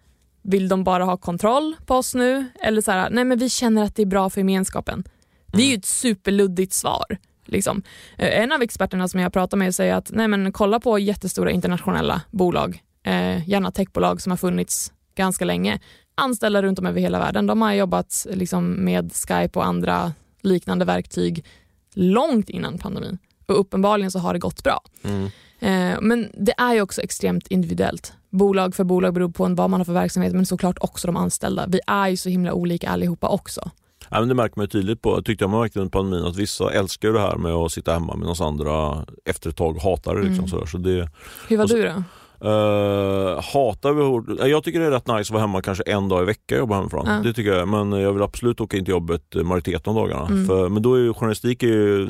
Speaker 2: vill de bara ha kontroll på oss nu? Eller så här, nej men vi känner att det är bra för gemenskapen. Det är ju ett superluddigt svar. Liksom. Eh, En av experterna som jag pratar med säger att nej men kolla på jättestora internationella bolag, eh, gärna techbolag som har funnits ganska länge, anställda runt om över hela världen. De har jobbat liksom, med Skype och andra liknande verktyg långt innan pandemin och uppenbarligen så har det gått bra.
Speaker 1: Mm.
Speaker 2: Eh, men det är ju också extremt individuellt. Bolag för bolag beror på vad man har för verksamhet men såklart också de anställda. Vi är ju så himla olika allihopa också.
Speaker 1: Ja, men det märker man ju tydligt på, tyckte jag man märkte under pandemin, att vissa älskar det här med att sitta hemma medan andra efter ett tag hatar det. Liksom,
Speaker 2: Mm.
Speaker 1: sådär. Så det
Speaker 2: Hur var
Speaker 1: så-
Speaker 2: du då?
Speaker 1: Uh, hatar vi hårt. Jag tycker det är rätt nice att vara hemma kanske en dag i veckan och jobba hemifrån.
Speaker 2: Ja.
Speaker 1: Det tycker jag. Men jag vill absolut åka in till jobbet eh, majoriteten av dagarna.
Speaker 2: Mm.
Speaker 1: För, men då är ju journalistik, är ju,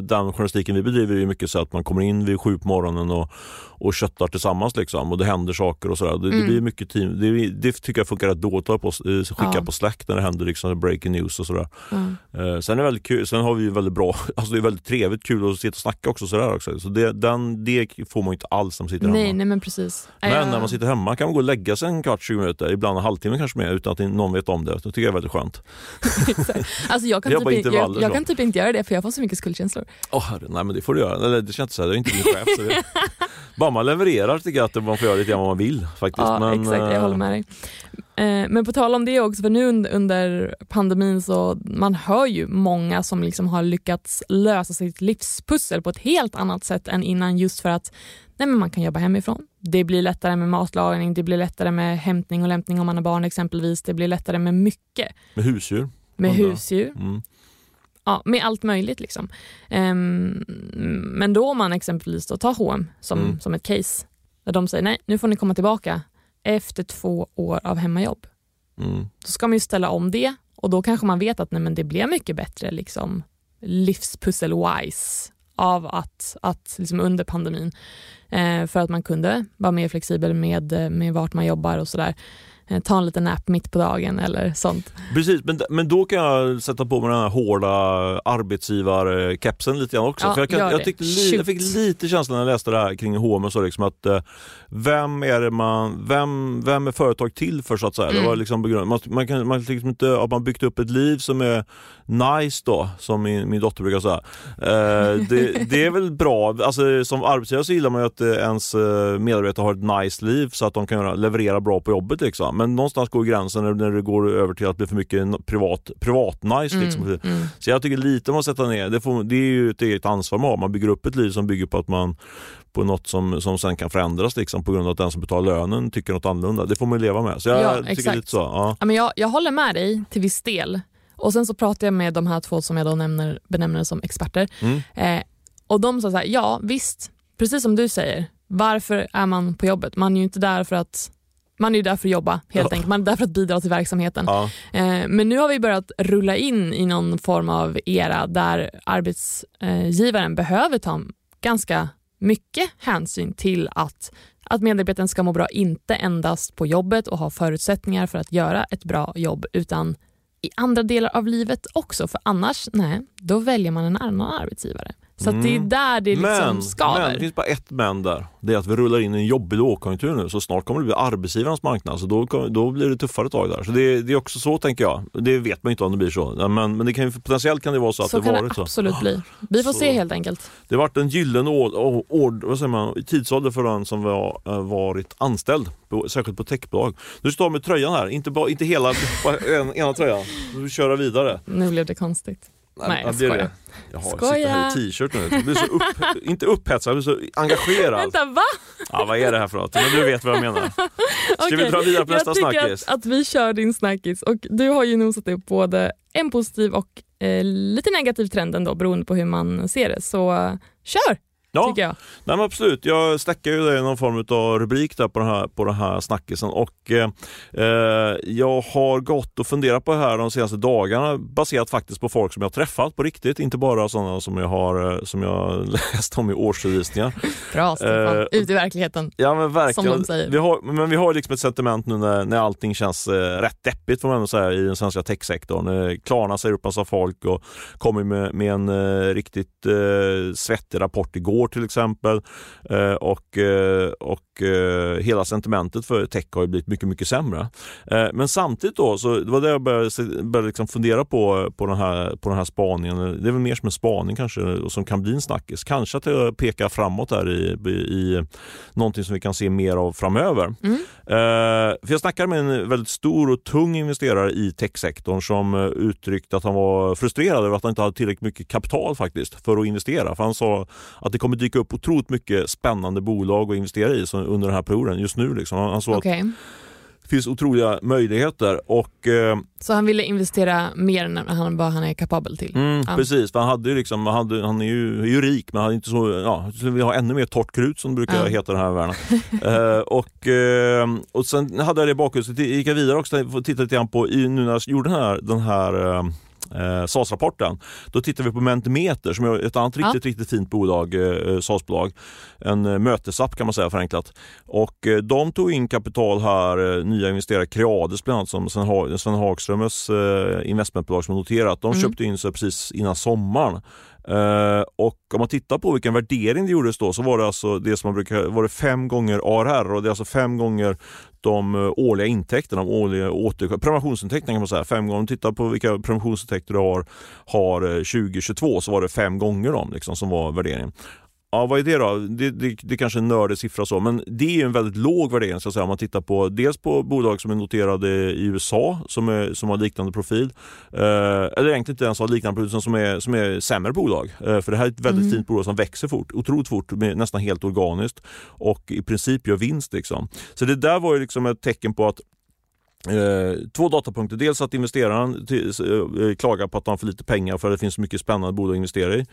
Speaker 1: den journalistiken vi bedriver är ju mycket så att man kommer in vid sju på morgonen och, och köttar tillsammans liksom, och det händer saker och sådär. Det, det
Speaker 2: Mm.
Speaker 1: blir mycket team. Det, det tycker jag funkar rätt dåligt att på, eh, skicka
Speaker 2: Ja.
Speaker 1: på Slack när det händer liksom breaking news och sådär.
Speaker 2: Ja.
Speaker 1: Eh, sen är det väldigt kul, sen har vi ju väldigt bra, alltså det är väldigt trevligt kul att sitta och snacka också sådär också. Så det, den, det får man inte alls när man sitter
Speaker 2: Nej,
Speaker 1: hemma.
Speaker 2: nej men precis.
Speaker 1: Men när man sitter hemma kan man gå och lägga sig en kvart, 20 minuter, ibland en halvtimme kanske mer utan att någon vet om det. Det tycker jag är väldigt skönt.
Speaker 2: alltså jag, kan typ, jag, jag kan typ inte göra det för jag får så mycket skuldkänslor.
Speaker 1: Herre, nej men det får du göra. Eller det känns så här, jag är inte din chef. Så det, bara man levererar tycker jag att man får göra lite grann vad man vill faktiskt.
Speaker 2: Ja,
Speaker 1: men,
Speaker 2: exakt. Jag
Speaker 1: eh,
Speaker 2: håller med dig. Eh, Men på tal om det också, för nu under, pandemin så man hör ju många som liksom har lyckats lösa sitt livspussel på ett helt annat sätt än innan just för att nej men man kan jobba hemifrån. Det blir lättare med matlagning, det blir lättare med hämtning och lämtning om man har barn exempelvis. Det blir lättare med mycket.
Speaker 1: Med husdjur.
Speaker 2: Med husdjur,
Speaker 1: Mm.
Speaker 2: ja, med allt möjligt. Liksom. Ehm, men då om man exempelvis då tar H&M som,
Speaker 1: Mm.
Speaker 2: som ett case, där de säger nej, nu får ni komma tillbaka efter två år av hemmajobb.
Speaker 1: Mm.
Speaker 2: Då ska man ju ställa om det Och då kanske man vet att nej, men det blev mycket bättre liksom, livspussel-wise av att, att liksom under pandemin. Eh, för att man kunde vara mer flexibel med, med vart man jobbar och sådär. Eh, ta en liten nap mitt på dagen eller sånt.
Speaker 1: Precis, men, men då kan jag sätta på mig den här hårda arbetsgivarkepsen lite grann också.
Speaker 2: Ja,
Speaker 1: För jag, kan, jag,
Speaker 2: det.
Speaker 1: tyckte li, jag fick lite känslan när jag läste det här kring H&M så liksom att eh, vem är det man, vem, vem är företag till för så att säga? Det
Speaker 2: Mm.
Speaker 1: var liksom begrund- man, man kan man liksom inte, har man byggt upp ett liv som är nice då, som min, min dotter brukar säga. Eh, det, det är väl bra, alltså som arbetsgivare så gillar man ju att eh, ens eh, medarbetare har ett nice liv så att de kan leverera bra på jobbet liksom. Men någonstans går gränsen när, det går över till att bli för mycket privat, privat nice liksom.
Speaker 2: Mm, mm.
Speaker 1: Så jag tycker lite man sätter ner, det, får, det är ju ett eget ansvar man har. Man bygger upp ett liv som bygger på att man på något som, som sen kan förändras liksom, på grund av att den som betalar lönen tycker något annorlunda. Det får man leva med. Så jag
Speaker 2: Ja,
Speaker 1: tycker
Speaker 2: exakt.
Speaker 1: lite så. Ja.
Speaker 2: Ja, men jag, jag håller med dig till viss del. Och Sen så pratar jag med de här två som jag då nämner, benämner som experter.
Speaker 1: Mm.
Speaker 2: Eh, och De sa så här, ja visst, precis som du säger. Varför är man på jobbet? Man är ju inte där för att man är ju där för att jobba helt
Speaker 1: Ja.
Speaker 2: enkelt. Man är där för att bidra till verksamheten.
Speaker 1: Ja.
Speaker 2: Eh, men nu har vi börjat rulla in i någon form av era där arbetsgivaren behöver ta ganska mycket hänsyn till att, att medarbetaren ska må bra, inte endast på jobbet och ha förutsättningar för att göra ett bra jobb, utan i andra delar av livet också. För annars, nej, då väljer man en annan arbetsgivare. Så att det är
Speaker 1: Mm.
Speaker 2: där det liksom
Speaker 1: Men,
Speaker 2: skaver.
Speaker 1: men det finns bara ett men där. Det är att vi rullar in i en jobbig lågkonjunktur nu så snart kommer det bli arbetsgivarens marknad. Så då, då blir det tuffare tag där. Så det, det är också så tänker jag. Det vet man inte om det blir så. Men, men det kan, potentiellt kan det vara så att
Speaker 2: så
Speaker 1: det
Speaker 2: kan
Speaker 1: varit
Speaker 2: det
Speaker 1: så.
Speaker 2: absolut bli. Vi får
Speaker 1: Så-
Speaker 2: se helt enkelt.
Speaker 1: Det har varit en gyllene år, år, vad säger man, tidsålder för den som var, eh, varit anställd, på, särskilt på techbolag. Nu står med tröjan här, inte, bara, inte hela ena tröjan. Nu vill köra vidare.
Speaker 2: Nu blev det konstigt. Nej, jag
Speaker 1: det är
Speaker 2: skojar.
Speaker 1: Jag sitter här i t-shirt nu. Jag blir så upp, inte upphetsad, jag blir så engagerad.
Speaker 2: Vänta, va?
Speaker 1: Ja, vad är det här för något? Men du vet vad jag menar. Ska vi
Speaker 2: Okej,
Speaker 1: dra vidare på nästa
Speaker 2: jag tycker
Speaker 1: snackis?
Speaker 2: Att, att vi kör din snackis och du har ju nosat upp både en positiv och eh, lite negativ trend ändå beroende på hur man ser det. Så kör
Speaker 1: Ja,
Speaker 2: tycker jag.
Speaker 1: nej, men absolut. Jag stäckar ju det i någon form av rubrik där på den här, på den här snackisen och eh, eh, jag har gått och funderat på det här de senaste dagarna baserat faktiskt på folk som jag träffat på riktigt, inte bara sådana som jag har eh, som jag läst om i årsredovisningar.
Speaker 2: Bra Stefan,
Speaker 1: Eh,
Speaker 2: ut i verkligheten.
Speaker 1: Ja men verkligen.
Speaker 2: Som de säger.
Speaker 1: Vi har, men vi har liksom ett sentiment nu när, när allting känns eh, rätt deppigt får man ändå säga i den svenska techsektorn. Eh, Klarna säger upp massa folk och kommer med, med en eh, riktigt eh, svettig rapport igår till exempel. Eh, och eh, och eh, hela sentimentet för tech har blivit mycket, mycket sämre. Eh, men samtidigt då, så det var det jag började, började liksom fundera på, på, den här, på den här spaningen. Det är väl mer som en spaning kanske och som kan bli en snackis. Kanske att det pekar framåt där i, i, någonting som vi kan se mer av framöver.
Speaker 2: Mm.
Speaker 1: För jag snackade med en väldigt stor och tung investerare i techsektorn som uttryckte att han var frustrerad över att han inte hade tillräckligt mycket kapital faktiskt för att investera. För han sa att det kommer dyka upp otroligt mycket spännande bolag att investera i under den här perioden just nu. Liksom. Han
Speaker 2: Okej.
Speaker 1: att det finns otroliga möjligheter och eh,
Speaker 2: Så han ville investera mer än han, vad han är kapabel till.
Speaker 1: Mm,
Speaker 2: Ja.
Speaker 1: Precis, han, hade ju liksom, han, hade, han är, ju, är ju rik men han hade inte så, ja, så vill ha ännu mer torrt krut som det brukar
Speaker 2: Ja.
Speaker 1: heta den här världen. eh, och, eh, och sen hade jag det i bakhuvudet, så gick jag vidare också och tittade lite grann på, nu när jag gjorde den här, den här eh, eh, SAS-rapporten. Då tittar vi på Mentimeter som är ett annat
Speaker 2: Ja.
Speaker 1: riktigt, riktigt fint bolag, eh, SAS-bolag. En eh, mötesapp kan man säga förenklat. Och eh, de tog in kapital här, eh, nya investerare, Creades bland annat som Sven, ha Sven Hagströmers eh, investmentbolag som noterat. De
Speaker 2: Mm.
Speaker 1: köpte in sig precis innan sommaren. Eh, och om man tittar på vilken värdering det gjordes då så var det alltså det som man brukar, var det fem gånger ARR och det är alltså fem gånger de eh, årliga intäkterna, de årliga åter, prenumerationsintäkterna kan man säga. Fem gånger, om man tittar på vilka prenumerationsintäkter du har, har eh, 2022 så var det fem gånger dem liksom, som var värderingen. Ja, vad är det då? Det, det, det kanske är en nördig siffra så, men det är en väldigt låg värdering så att säga. Om man tittar på dels på bolag som är noterade i USA som, är, som har liknande profil. Eh, eller egentligen inte ens har liknande profil, utan som är, som är sämre bolag. Eh, för det här är ett väldigt
Speaker 2: Mm.
Speaker 1: fint bolag som växer fort, otroligt fort, med, nästan helt organiskt och i princip gör vinst. Liksom. Så det där var ju liksom ett tecken på att Eh, två datapunkter. Dels att investeraren till, eh, klagar på att de har för lite pengar för att det finns så mycket spännande bolag att investera i.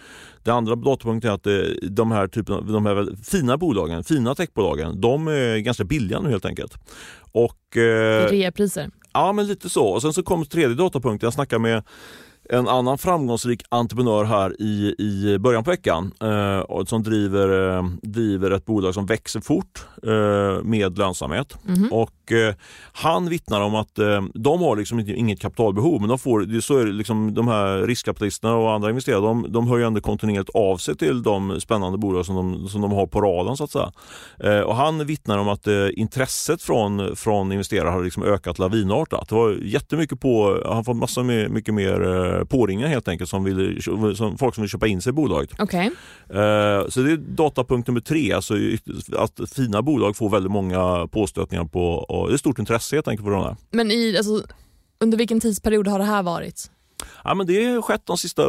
Speaker 1: Det andra datapunkten är att eh, de här, typen, av- de här fina bolagen, fina techbolagen, de är ganska billiga nu helt enkelt. Och, eh,
Speaker 2: Reapriser.
Speaker 1: Ja, men lite så. Och sen så kom tredje datapunkten. Jag snackade med en annan framgångsrik entreprenör här i, i början på veckan eh, som driver, eh, driver ett bolag som växer fort eh, med lönsamhet. Mm. Och eh, Han vittnar om att eh, de har liksom inget kapitalbehov men de, får, så är liksom, de här riskkapitalisterna och andra investerare de, de ju ändå kontinuerligt av sig till de spännande bolag som de, som de har på radarn. Så att säga. Eh, och han vittnar om att intresset från, från investerare har liksom ökat lavinartat. Det var jättemycket på, han har fått massor med, mycket mer påringningar helt enkelt som, vill, som folk som vill köpa in sig i bolaget.
Speaker 2: Okay.
Speaker 1: Eh, så det är datapunkt nummer tre, alltså att fina bolag får väldigt många påstötningar på och det är stort intresse helt enkelt för de där.
Speaker 2: Men i, alltså, under vilken tidsperiod har det här varit?
Speaker 1: Ja, men det har skett de sista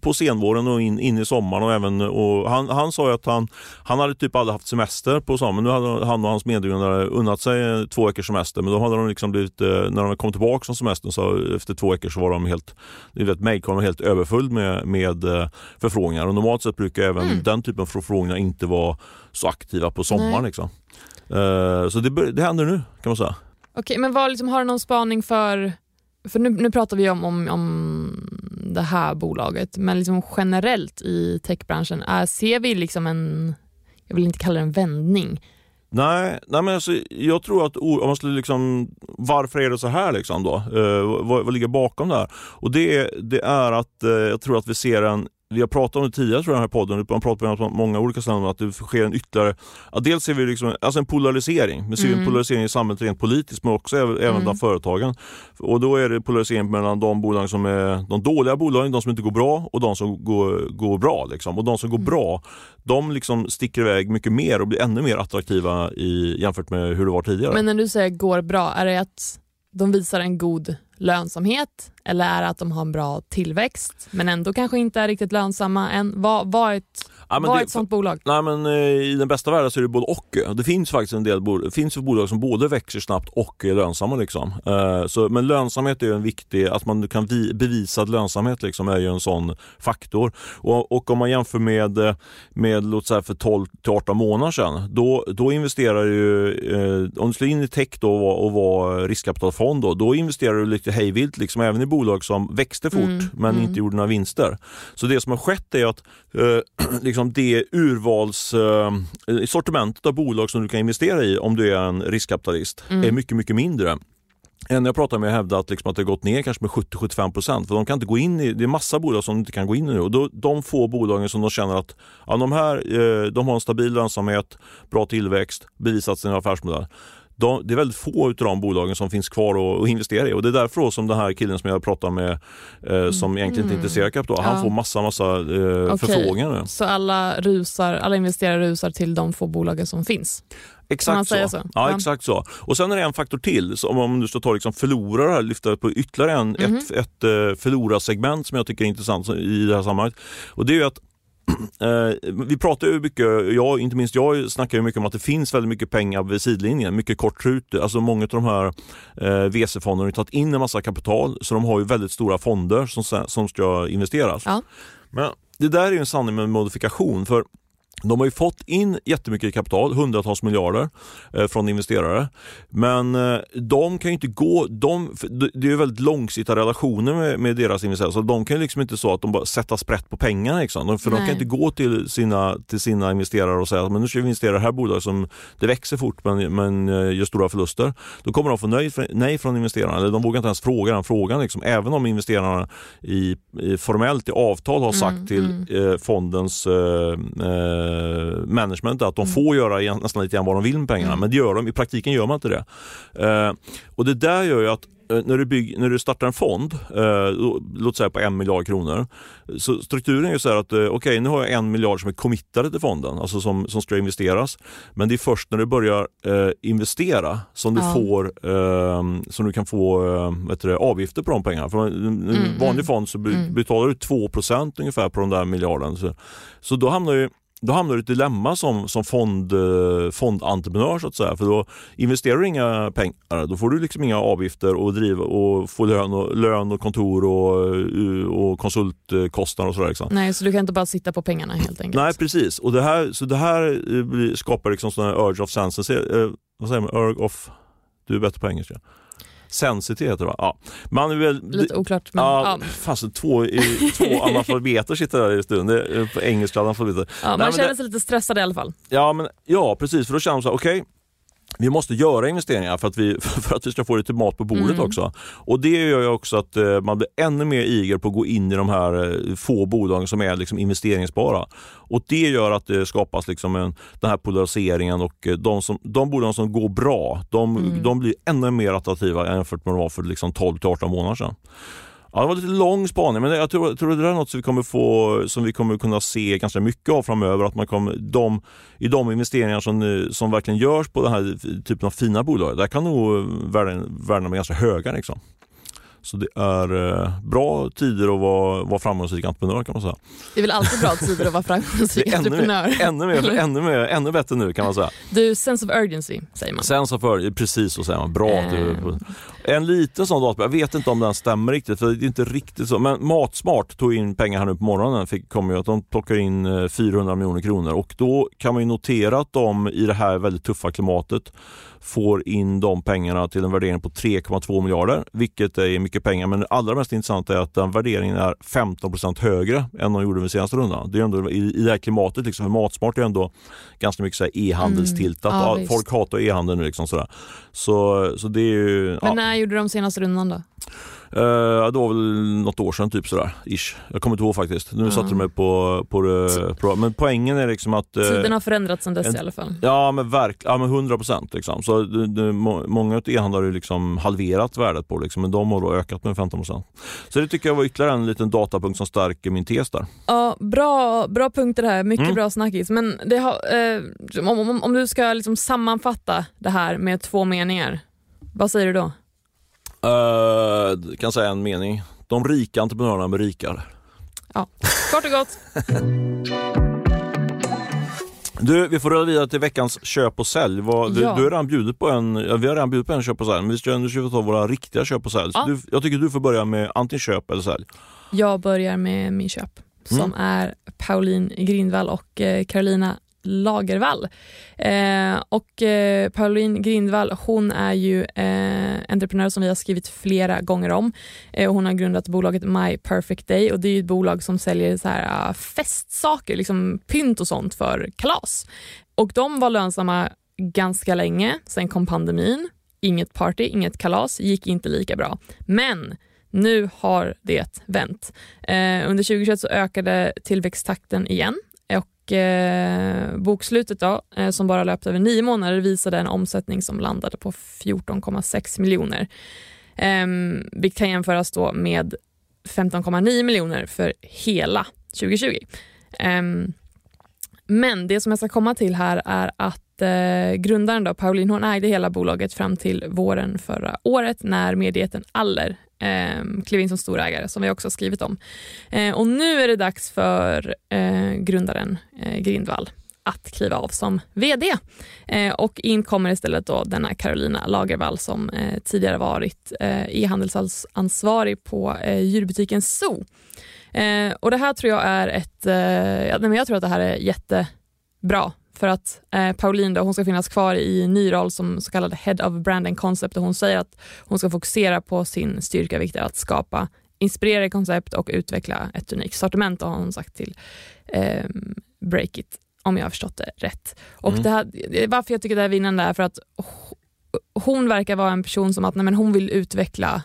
Speaker 1: på senvåren och in, in i sommaren. Och även, och han, han sa att han, han hade typ aldrig haft semester på sommaren. Nu hade han och hans medgrundare unnat sig två veckors semester. Men då hade de liksom blivit, eh, när de kom tillbaka från semestern så efter två veckor så var de helt, mejlkorgen helt överfull med, med eh, förfrågningar. Och normalt sett brukar även mm. den typen av förfrågningar inte vara så aktiva på sommaren. Liksom. Så det, det händer nu kan man säga.
Speaker 2: Okej, men vad, liksom, har du någon spaning för för nu, nu pratar vi om, om, om det här bolaget, men liksom generellt i techbranschen, är, ser vi liksom en, jag vill inte kalla det en vändning,
Speaker 1: Nej, nej men alltså, jag tror att om man skulle liksom, varför är det så här liksom då? Eh, vad, vad, ligger bakom det här? Och det, det är att eh, jag tror att vi ser en vi har pratat om det tidigare tror jag, den här podden, man pratar om många olika ställen att det sker en ytterligare, ja, dels ser vi liksom, alltså en polarisering, vi ser mm. en polarisering i samhället rent politiskt men också även mm. bland företagen. Och då är det polarisering mellan de bolag som är de dåliga bolagen, de som inte går bra och de som går, går bra. Liksom. Och de som går mm. bra, de liksom sticker iväg mycket mer och blir ännu mer attraktiva i, jämfört med hur det var tidigare.
Speaker 2: Men när du säger går bra, är det att de visar en god lönsamhet eller är det att de har en bra tillväxt men ändå kanske inte är riktigt lönsamma än? Vad, vad är ett, ja, vad är ett sånt bolag?
Speaker 1: Nej, men, eh, I den bästa världen så är det både och. Det finns faktiskt en del bolag, finns bolag som både växer snabbt och är lönsamma. Liksom. Eh, så, men lönsamhet är en viktig, att man kan vi, bevisa att lönsamhet liksom är ju en sån faktor. Och, och om man jämför med, eh, med låt säga för 12 18 månader sedan, då, då investerar ju, eh, om du slår in i tech då och var riskkapitalfond, då, då investerar du lite hejvilt, liksom, även i bolag som växte fort mm. men mm. inte gjorde några vinster. Så det som har skett är att eh, liksom det urvalssortimentet eh, av bolag som du kan investera i om du är en riskkapitalist mm. är mycket, mycket mindre. En jag pratar med hävdar att, liksom att det har gått ner kanske med 70-75 procent. För de kan inte gå in i, det är massa bolag som inte kan gå in i nu. Och då, de få bolagen som de känner att ja, de här eh, de har en stabil lönsamhet, bra tillväxt, bevisat sin affärsmodell de, det är väldigt få av de bolagen som finns kvar att investera i och det är därför som den här killen som jag pratar med eh, som mm. egentligen inte är intresserad av kapital, ja. han får massa, massa eh, okay. förfrågningar.
Speaker 2: Så alla, rusar, alla investerare rusar till de få bolagen som finns?
Speaker 1: Exakt så. så. Ja, ja, exakt så. Och sen är det en faktor till, så om du ska ta liksom förlorare här, lyfta på ytterligare en, mm ett, ett uh, förlorarsegment som jag tycker är intressant i det här sammanhanget. Och det är att Eh, vi pratar ju mycket, jag, inte minst jag snackar ju mycket om att det finns väldigt mycket pengar vid sidlinjen, mycket kort trut. Alltså många av de här eh, VC-fonderna har tagit in en massa kapital så de har ju väldigt stora fonder som, som ska investeras. Ja. Men det där är ju en sanning med modifikation för de har ju fått in jättemycket kapital, hundratals miljarder eh, från investerare. Men eh, de kan ju inte gå, de, det är väldigt långsiktiga relationer med, med, deras investerare så de kan ju liksom inte så att de bara sätta sprätt på pengarna. Liksom. För Nej. de kan inte gå till sina, till sina investerare och säga att nu ska vi investera i det här bolaget som det växer fort men, men eh, gör stora förluster. Då kommer de få nej, nej från investerarna, eller de vågar inte ens fråga den frågan. Liksom. Även om investerarna i, i formellt i avtal har sagt mm, till mm. Eh, fondens eh, eh, management att de mm. får göra nästan lite grann vad de vill med pengarna. Mm. Men det gör de, i praktiken gör man inte det. Eh, och det där gör ju att Eh, när du, bygg, när du startar en fond, eh, låt säga på en miljard kronor, så strukturen är så här att eh, okej, okay, nu har jag en miljard som är committade till fonden, alltså som, som ska investeras. Men det är först när du börjar eh, investera som du, ja. får, eh, som du kan få eh, du, avgifter på de pengarna. För en mm, vanlig mm. fond så mm. betalar du 2% ungefär på den där miljarden. Så, så då hamnar ju då hamnar du i ett dilemma som, som fond, eh, fondentreprenör så att säga. För då investerar du inga pengar, då får du liksom inga avgifter och, driva, och få lön och, lön och kontor och, eh, och konsultkostnader och sådär. Liksom.
Speaker 2: Nej, så du kan inte bara sitta på pengarna helt enkelt?
Speaker 1: Nej, precis. Och det här, så det här skapar liksom sån urge of sense. Eh, vad säger man? Urge of... Du är bättre på engelska. Sensity heter det va? Ja. Man är väl,
Speaker 2: Lite oklart. Men,
Speaker 1: ja,
Speaker 2: ja.
Speaker 1: Fast två, två analfabeter sitter där i studion. Det är på engelska analfabeter.
Speaker 2: Ja, man
Speaker 1: Nej,
Speaker 2: känner
Speaker 1: det-
Speaker 2: sig lite stressad i alla fall.
Speaker 1: Ja, men, ja precis. För då känner man så här, okej, vi måste göra investeringar för att vi, för att vi ska få lite mat på bordet
Speaker 2: Mm.
Speaker 1: också. Och Det gör ju också att eh, man blir ännu mer eager på att gå in i de här eh, få bolagen som är liksom investeringsbara. Och Det gör att det skapas liksom en, den här polariseringen och eh, de, som, de bolagen som går bra, de,
Speaker 2: Mm.
Speaker 1: de blir ännu mer attraktiva jämfört med vad de var för liksom 12-18 månader sedan. Ja, det var lite lång spaning, men jag tror, tror det där är något som vi kommer få, som vi kommer kunna se ganska mycket av framöver. Att man kommer, de, I de investeringar som, som verkligen görs på den här typen av fina bolag, där kan nog värden, värdena vara ganska höga. Liksom. Så det är eh, bra tider att vara, vara framgångsrik entreprenör kan man säga.
Speaker 2: Det är väl alltid bra tider att vara framgångsrik
Speaker 1: är ännu,
Speaker 2: entreprenör.
Speaker 1: mer, ännu, mer, ännu, mer, ännu bättre nu kan man säga.
Speaker 2: Du, sense of urgency säger man.
Speaker 1: Sen så för, precis så säger man, bra. att du-
Speaker 2: Eh.
Speaker 1: En liten sån dator, jag vet inte om den stämmer riktigt för det är inte riktigt så. Men Matsmart tog in pengar här nu på morgonen, fick, kom ju att de plockar in eh, 400 miljoner kronor och då kan man ju notera att de i det här väldigt tuffa klimatet får in de pengarna till en värdering på 3,2 miljarder, vilket är mycket pengar. Men det allra mest intressanta är att den värderingen är 15% högre än de gjorde vid senaste rundan. Det är ändå, i, I det här klimatet, liksom, för Matsmart är ändå ganska mycket e-handelstiltat.
Speaker 2: Mm, ja.
Speaker 1: Folk hatar e-handel nu. Liksom, sådär. Så, så det är ju...
Speaker 2: Men när gjorde de senaste rundan då?
Speaker 1: Eh, det var väl något år sedan typ sådär, ish. Jag kommer inte ihåg faktiskt. Nu
Speaker 2: Ja.
Speaker 1: satte de mig på, på, det- på Men poängen är liksom att... eh,
Speaker 2: Tiden har förändrats sedan dess
Speaker 1: en-
Speaker 2: i alla fall.
Speaker 1: Ja men verkligen, ja, men 100 procent. Liksom. Så det, det, må- många e-handlare har ju liksom halverat värdet på liksom, men de har då ökat med 15 procent. Så det tycker jag var ytterligare en liten datapunkt som stärker min tes där.
Speaker 2: Ja, bra, bra punkter här, mycket
Speaker 1: Mm.
Speaker 2: bra snackis. Men det har, eh, om, om, om du ska liksom sammanfatta det här med två meningar, vad säger du då?
Speaker 1: Uh, kan säga en mening. De rika entreprenörerna blir rikare.
Speaker 2: Kort och gott,
Speaker 1: Du, vi får röra vidare till veckans köp och sälj. Vad, du,
Speaker 2: Ja.
Speaker 1: du har redan bjudit på en, ja, vi har redan bjudit på en köp och sälj, men vi ska, nu ska vi ta våra riktiga köp och sälj.
Speaker 2: Ja.
Speaker 1: Du, jag tycker du får börja med antingen köp eller sälj.
Speaker 2: jag börjar med min köp som
Speaker 1: Mm.
Speaker 2: är Pauline Grindvall och eh, Carolina Lagervall. Eh, och eh, Pauline Grindvall hon är ju eh, entreprenör som vi har skrivit flera gånger om. Eh, och hon har grundat bolaget My Perfect Day och det är ju ett bolag som säljer så här, ah, festsaker, liksom pynt och sånt för kalas. Och de var lönsamma ganska länge, sen kom pandemin, inget party, inget kalas, gick inte lika bra. Men nu har det vänt. Eh, under 2021 så ökade tillväxttakten igen och eh, bokslutet då, eh, som bara löpte över nio månader visade en omsättning som landade på 14,6 miljoner. Eh, vilket kan jämföras då med 15,9 miljoner för hela 2020. Eh, men det som jag ska komma till här är att eh, grundaren då, Pauline, hon ägde hela bolaget fram till våren förra året när medieten Aller eh, klev in som storägare, som vi också skrivit om. Eh, och nu är det dags för eh, grundaren eh, Grindvall att kliva av som VD. Eh, och in kommer istället då denna Carolina Lagervall som eh, tidigare varit eh, e-handelsansvarig på eh, djurbutiken Zoo. Eh, och det här tror jag är ett, eh, ja, nej, men jag tror att det här är jättebra för att eh, Pauline då, hon ska finnas kvar i ny roll som så kallad Head of Brand and Concept och hon säger att hon ska fokusera på sin styrka, vilket är att skapa inspirerande koncept och utveckla ett unikt sortiment har hon sagt till eh, Breakit om jag har förstått det rätt. Och
Speaker 1: Mm.
Speaker 2: det här, varför jag tycker det här är vinnande är för att hon verkar vara en person som att nej, men hon vill utveckla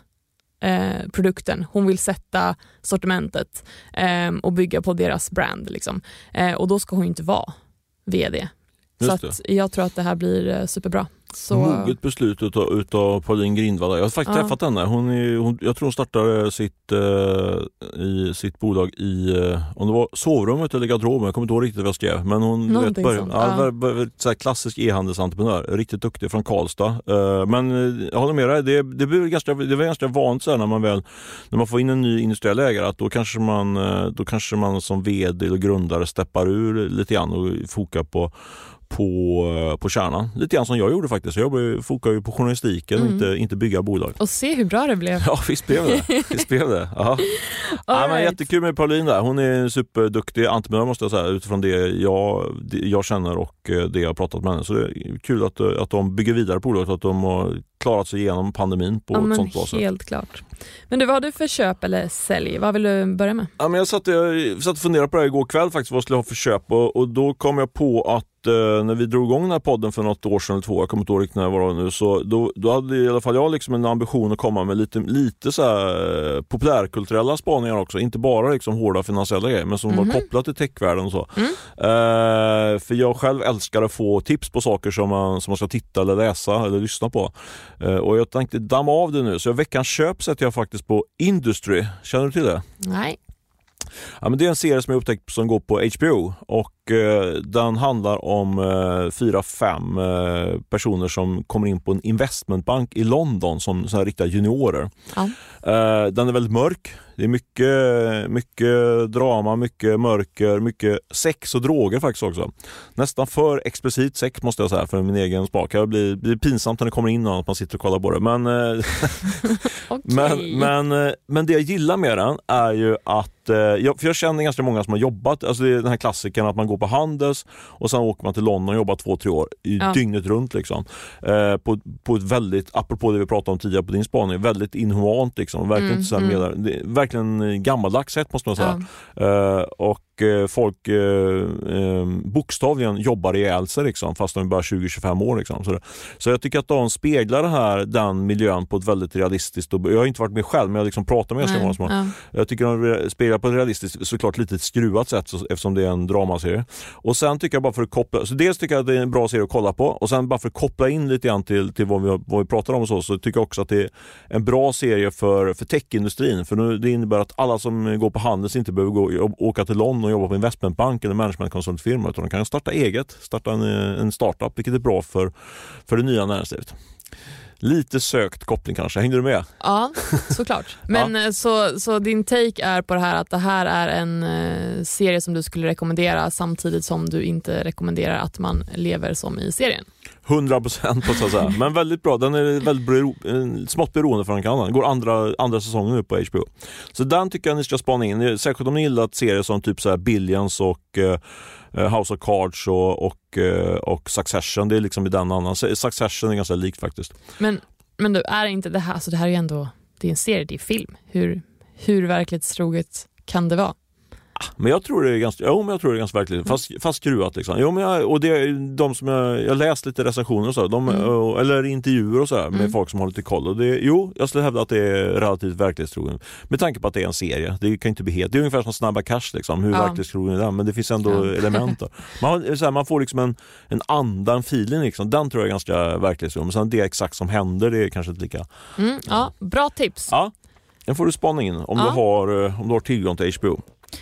Speaker 2: eh, produkten, hon vill sätta sortimentet eh, och bygga på deras brand. Liksom. Eh, och då ska hon inte vara VD. Så
Speaker 1: Just
Speaker 2: att jag tror att det här blir eh, superbra. Så,
Speaker 1: Moget beslut utav, utav Pauline Grindvall. Jag har faktiskt
Speaker 2: Ja.
Speaker 1: träffat henne. Hon är, hon, jag tror hon startade sitt, eh, i, sitt bolag i, eh, om det var sovrummet eller garderoben, jag kommer inte ihåg riktigt vad jag skrev. Men hon började-
Speaker 2: sånt,
Speaker 1: ja,
Speaker 2: ja.
Speaker 1: så klassisk e-handelsentreprenör, riktigt duktig från Karlstad. Eh, men eh, jag håller med dig, det, det, blir ganska, det var ganska vanligt så när man väl när man får in en ny industriell ägare att då kanske man, eh, då kanske man som VD eller grundare steppar ur lite grann och fokar på på, på kärnan. Lite grann som jag gjorde faktiskt. Jag fokade ju på journalistiken och
Speaker 2: Mm.
Speaker 1: inte, inte bygga bolag.
Speaker 2: Och se hur bra det blev.
Speaker 1: Ja, visst blev det. Visst blev det. Ja. Ja, men
Speaker 2: right.
Speaker 1: jättekul med Pauline där. Hon är en superduktig entreprenör måste jag säga utifrån det jag, det jag känner och eh, det jag pratat med henne. Så det är kul att, eh, att de bygger vidare på bolaget och att de har klarat sig igenom pandemin på
Speaker 2: Ja,
Speaker 1: ett
Speaker 2: men
Speaker 1: sånt bra sätt.
Speaker 2: helt klart. Men du, vad har du för köp eller sälj? Vad vill du börja med?
Speaker 1: Ja, men jag satt, jag satt och funderade på det här igår kväll faktiskt, vad jag skulle ha för köp och, och då kom jag på att eh, när vi drog igång den här podden för något år sedan eller två, jag kommer inte ihåg riktigt när det var nu, så då, då hade i alla fall jag liksom en ambition att komma med lite, lite så här, eh, populärkulturella spaningar också, inte bara liksom hårda finansiella grejer men som
Speaker 2: Mhm.
Speaker 1: var kopplat till techvärlden och så.
Speaker 2: Mm.
Speaker 1: Eh, för jag själv älskar att få tips på saker som man, som man ska titta eller läsa eller lyssna på. Eh, och jag tänkte damma av det nu, så veckans köp sätter jag faktiskt på Industry. Känner du till det?
Speaker 2: Nej.
Speaker 1: Ja, men det är en serie som jag upptäckt som går på HBO och eh, den handlar om eh, fyra, fem eh, personer som kommer in på en investmentbank i London som så här riktiga juniorer.
Speaker 2: Ja.
Speaker 1: Eh, den är väldigt mörk. Det är mycket, mycket drama, mycket mörker, mycket sex och droger faktiskt också. Nästan för explicit sex måste jag säga för min egen smak. Det blir, blir pinsamt när det kommer in någon att man sitter och kollar på det. Men, eh,
Speaker 2: Okej.
Speaker 1: men, men, eh, men det jag gillar med den är ju att, eh, jag, för jag känner ganska många som har jobbat, alltså det är den här klassikern att man går på Handels och sen åker man till London och jobbar två, tre år i
Speaker 2: Ja.
Speaker 1: dygnet runt. Liksom. Eh, på, på ett väldigt, apropå det vi pratade om tidigare på din spaning, väldigt inhumant. Liksom. Verkligen,
Speaker 2: Mm,
Speaker 1: inte så här
Speaker 2: mm.
Speaker 1: är verkligen gammaldags sätt måste man säga.
Speaker 2: Ja.
Speaker 1: Eh, och folk eh, eh, bokstavligen jobbar ihjäl sig liksom, fast de är bara 20-25 år. Liksom. Så, så jag tycker att de speglar det här, den miljön på ett väldigt realistiskt jag har inte varit med själv men jag har liksom pratat med ganska många som har
Speaker 2: ja.
Speaker 1: jag tycker de spelar på ett realistiskt, såklart lite skruvat sätt så- eftersom det är en dramaserie. Och sen tycker jag bara för att koppla, så dels tycker jag att det är en bra serie att kolla på och sen bara för att koppla in lite grann till, till vad, vi, vad vi pratar om och så, så tycker jag också att det är en bra serie för, för techindustrin. För nu, det innebär att alla som går på Handels inte behöver gå, åka till London och jobba på investmentbank eller managementkonsultfirma utan de kan starta eget, starta en, en startup vilket är bra för, för det nya näringslivet. Lite sökt koppling kanske, hängde du med?
Speaker 2: Ja, såklart. Men eh, så, så din take är på det här att det här är en eh, serie som du skulle rekommendera samtidigt som du inte rekommenderar att man lever som i serien?
Speaker 1: 100 procent på så att säga. Men väldigt bra. Den är väldigt bero, eh, smått beroende från annan. Går andra, andra säsongen nu på HBO. Så den tycker jag ni ska spana in. Särskilt om ni gillat serier som typ så här Billions och eh, House of Cards och, och, eh, och Succession. Det är liksom i den annan. Succession är ganska likt faktiskt.
Speaker 2: Men, men du, är inte det här, alltså det här är ju ändå det är en serie, det är film. Hur, hur verklighetstroget kan det vara?
Speaker 1: Men jag tror det är ganska, jo, men jag tror det är ganska verkligt, fast, fast skruvat. Liksom. Jo, men jag, och det de som jag, jag läst lite recensioner och så, de,
Speaker 2: Mm.
Speaker 1: och, eller intervjuer och så med
Speaker 2: Mm.
Speaker 1: folk som har lite koll. Och det, jo, jag skulle hävda att det är relativt verklighetstrogen. Med tanke på att det är en serie. Det kan inte bli helt, det är ungefär som Snabba Cash, liksom, hur
Speaker 2: Ja.
Speaker 1: verklighetstrogen är den, men det finns ändå
Speaker 2: Ja.
Speaker 1: element. Där. Man, så här, man får liksom en, en anda, en feeling, liksom. den tror jag är ganska verklighetstrogen. Men sen det exakt som händer, det är kanske inte lika.
Speaker 2: Mm, ja, bra tips.
Speaker 1: Ja, den får du spana in om,
Speaker 2: Ja.
Speaker 1: du, har, eh, om du har tillgång till HBO.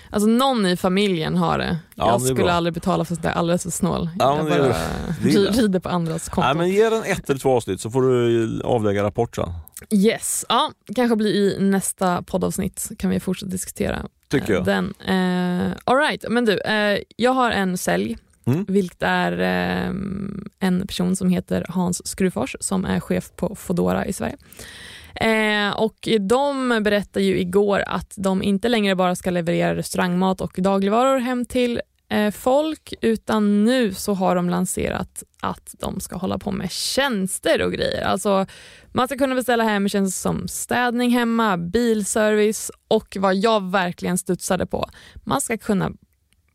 Speaker 2: Alltså någon i familjen har det.
Speaker 1: Ja,
Speaker 2: jag
Speaker 1: det
Speaker 2: skulle
Speaker 1: bra.
Speaker 2: aldrig betala för sånt där, alldeles för snål.
Speaker 1: Ja,
Speaker 2: jag
Speaker 1: men det är
Speaker 2: bara
Speaker 1: det
Speaker 2: rider på andras konton.
Speaker 1: Nej, men ge den ett eller två avsnitt så får du avlägga rapport sen.
Speaker 2: Yes, ja, kanske blir i nästa poddavsnitt kan vi fortsätta diskutera
Speaker 1: Tycker
Speaker 2: eh,
Speaker 1: jag.
Speaker 2: den. Eh, all right, men du, eh, jag har en sälj,
Speaker 1: Mm.
Speaker 2: vilket är eh, en person som heter Hans Skrufors som är chef på Fodora i Sverige. Eh, och de berättade ju igår att de inte längre bara ska leverera restaurangmat och dagligvaror hem till eh, folk, utan nu så har de lanserat att de ska hålla på med tjänster och grejer. Alltså man ska kunna beställa hem tjänster som städning hemma, bilservice och vad jag verkligen studsade på, man ska kunna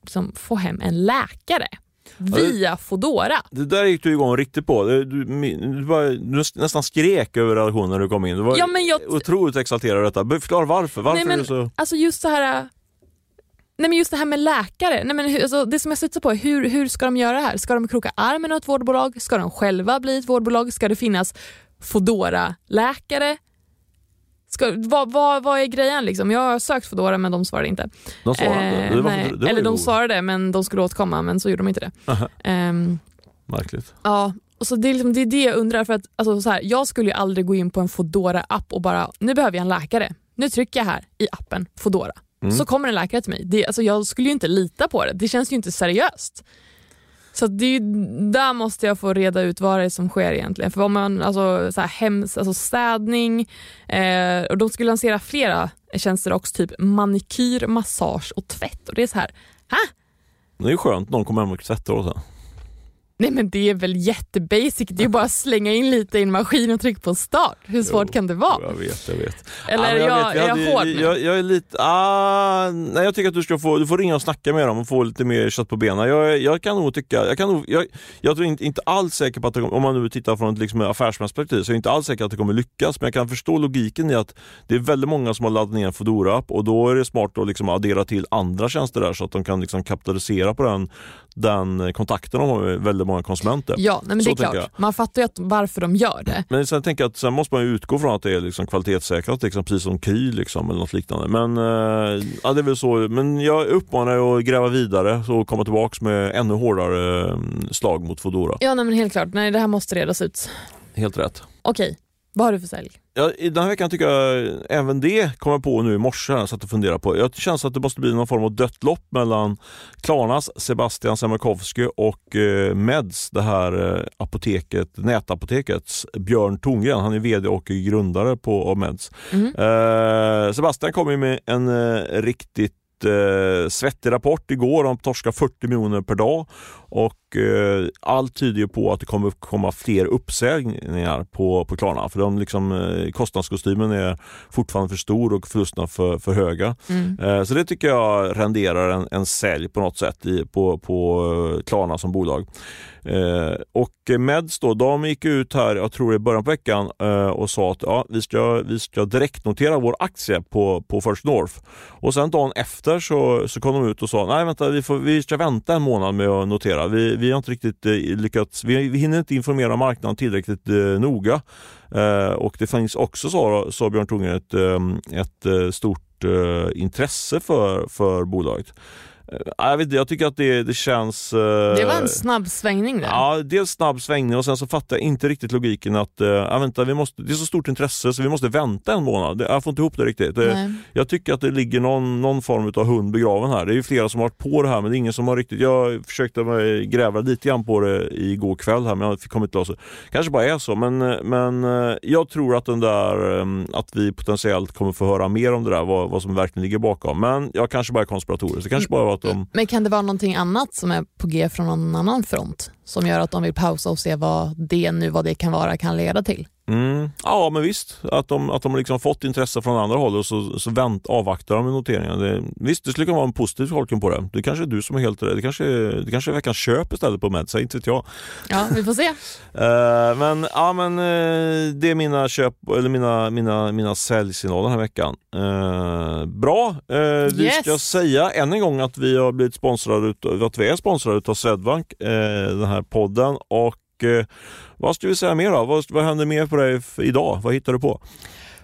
Speaker 2: liksom, få hem en läkare via Fodora.
Speaker 1: Det där gick du igång riktigt på. Du, du, du, bara, du nästan skrek över relationen när du kom in. Du var
Speaker 2: Ja, men jag,
Speaker 1: otroligt exalterad över detta. Förklara varför. Varför
Speaker 2: Nej, men-
Speaker 1: är så...
Speaker 2: alltså just så här Nej men just det här med läkare, Nej, men hur, alltså det som jag studsar på är hur, hur ska de göra det här? Ska de kroka armen åt ett vårdbolag? Ska de själva bli ett vårdbolag? Ska det finnas fodora läkare Ska, vad, vad, vad är grejen? Liksom? Jag har sökt Foodora men de svarade inte.
Speaker 1: De svarade.
Speaker 2: Eh,
Speaker 1: Det var-
Speaker 2: nej.
Speaker 1: det var
Speaker 2: Eller de svarade men de skulle återkomma men så gjorde de inte det. Ehm,
Speaker 1: Märkligt.
Speaker 2: Ja, och så det, är liksom, det är det jag undrar. För att, alltså, så här, jag skulle ju aldrig gå in på en fodora app och bara, nu behöver jag en läkare. Nu trycker jag här i appen Fodora.
Speaker 1: Mm.
Speaker 2: Så kommer en läkare till mig. Det, alltså, jag skulle ju inte lita på det. Det känns ju inte seriöst. Så det är ju, där måste jag få reda ut vad det är som sker egentligen. För om man, alltså, så här, hems, alltså städning, eh, och de skulle lansera flera tjänster också, typ manikyr, massage och tvätt. Och det är så här, ha?
Speaker 1: Det är ju skönt, någon kommer hem och tvättar och så.
Speaker 2: Nej men det är väl jättebasic, det är bara att slänga in lite i en maskin och trycka på start. Hur svårt
Speaker 1: Jo,
Speaker 2: kan det vara?
Speaker 1: Jag vet, jag vet.
Speaker 2: Eller
Speaker 1: Ja, men
Speaker 2: jag,
Speaker 1: vet, vi
Speaker 2: är jag hård nu?
Speaker 1: jag, jag är lite, ah, nej jag tycker att du ska få, du får ringa och snacka med dem och få lite mer kött på benen. Jag, jag kan nog tycka, jag kan nog, jag, jag tror inte, inte alls säker på att det, kommer- om man nu tittar från ett liksom affärsmässigt perspektiv så är jag inte alls säker att det kommer lyckas. Men jag kan förstå logiken i att det är väldigt många som har laddat ner en Foodora app och då är det smart att liksom addera till andra tjänster där så att de kan liksom kapitalisera på den, den kontakten de har med väldigt många konsumenter.
Speaker 2: Ja, nej, men det
Speaker 1: Så
Speaker 2: är
Speaker 1: tänker
Speaker 2: klart. Man fattar ju att, varför de gör det.
Speaker 1: Men sen tänker jag att sen måste man ju utgå från att det är liksom kvalitetssäkrat, liksom, precis som Kry liksom, eller något liknande. Men, eh, ja, det är väl så. Men jag uppmanar att gräva vidare och komma tillbaks med ännu hårdare eh, slag mot Foodora.
Speaker 2: Ja, nej, men helt klart. Nej, det här måste redas ut.
Speaker 1: Helt rätt.
Speaker 2: Okej, vad har du för sälj?
Speaker 1: Ja, I den här veckan tycker jag även det kommer på nu i morse, så att jag funderar på. Jag känns att det måste bli någon form av dött lopp mellan Klarnas Sebastian Semerkovsky och eh, Meds, det här eh, apoteket, nätapotekets Björn Tongren. Han är VD och grundare på Meds.
Speaker 2: Mhm.
Speaker 1: Eh, Sebastian kom ju med en eh, riktigt eh, svettig rapport igår om torska 40 miljoner per dag och eh, allt tyder på att det kommer komma fler uppsägningar på, på Klarna för de liksom, eh, kostnadskostymen är fortfarande för stor och förlusterna för, för höga.
Speaker 2: Mm.
Speaker 1: Eh, så det tycker jag renderar en, en sälj på något sätt i, på, på Klarna som bolag. Och Meds då, de gick ut här, jag tror i början på veckan och sa att ja, vi, ska, vi ska direktnotera vår aktie på, på First North. Och sen dagen efter så, så kom de ut och sa nej vänta, vi, får, vi ska vänta en månad med att notera. Vi, vi har inte riktigt eh, lyckats, vi, vi hinner inte informera marknaden tillräckligt eh, noga. Eh, och det finns också, sa, sa Björn Tungren, ett, eh, ett eh, stort eh, intresse för, för bolaget. Eh, jag, vet, inte, jag tycker att det, det känns... eh,
Speaker 2: Det var en snabb svängning där.
Speaker 1: Ja, dels snabb svängning och sen så fattar jag inte riktigt logiken att ja, vänta, vi måste, det är så stort intresse så vi måste vänta en månad. Jag får inte ihop det riktigt. Det,
Speaker 2: Nej.
Speaker 1: jag tycker att det ligger någon, någon form av hund begraven här. Det är ju flera som har varit på det här men det är ingen som har riktigt... Jag försökte gräva lite grann på det igår kväll här men jag fick kommit till oss. kanske bara är så men, men eh, jag tror att den där eh, att vi potentiellt kommer få höra mer om det där, vad, vad som verkligen ligger bakom. Men jag kanske bara är konspiratorisk. Det kanske bara var att
Speaker 2: Men kan det vara någonting annat som är på G från någon annan front som gör att de vill pausa och se vad det nu vad det kan vara kan leda till?
Speaker 1: Mm. Ja men visst, att de, att de liksom fått intresse från andra håll och så, så vänt, avvaktar de med noteringen. Det, visst, det skulle kunna vara en positiv tolkning på det. Det kanske är du som är helt rätt. Det kanske, det kanske är veckans köp istället på Medsa, inte vet jag.
Speaker 2: Ja, vi får se.
Speaker 1: Eh, men ja, men eh, det är mina köp, eller mina, mina, mina säljsignaler den här veckan. Eh, bra, vi
Speaker 2: Yes.
Speaker 1: ska säga än en gång att vi har blivit sponsrade utav, att vi är sponsrade av Swedbank, den här podden. Och eh, vad ska vi säga mer då? Vad, vad händer mer på dig idag? Vad hittar du på?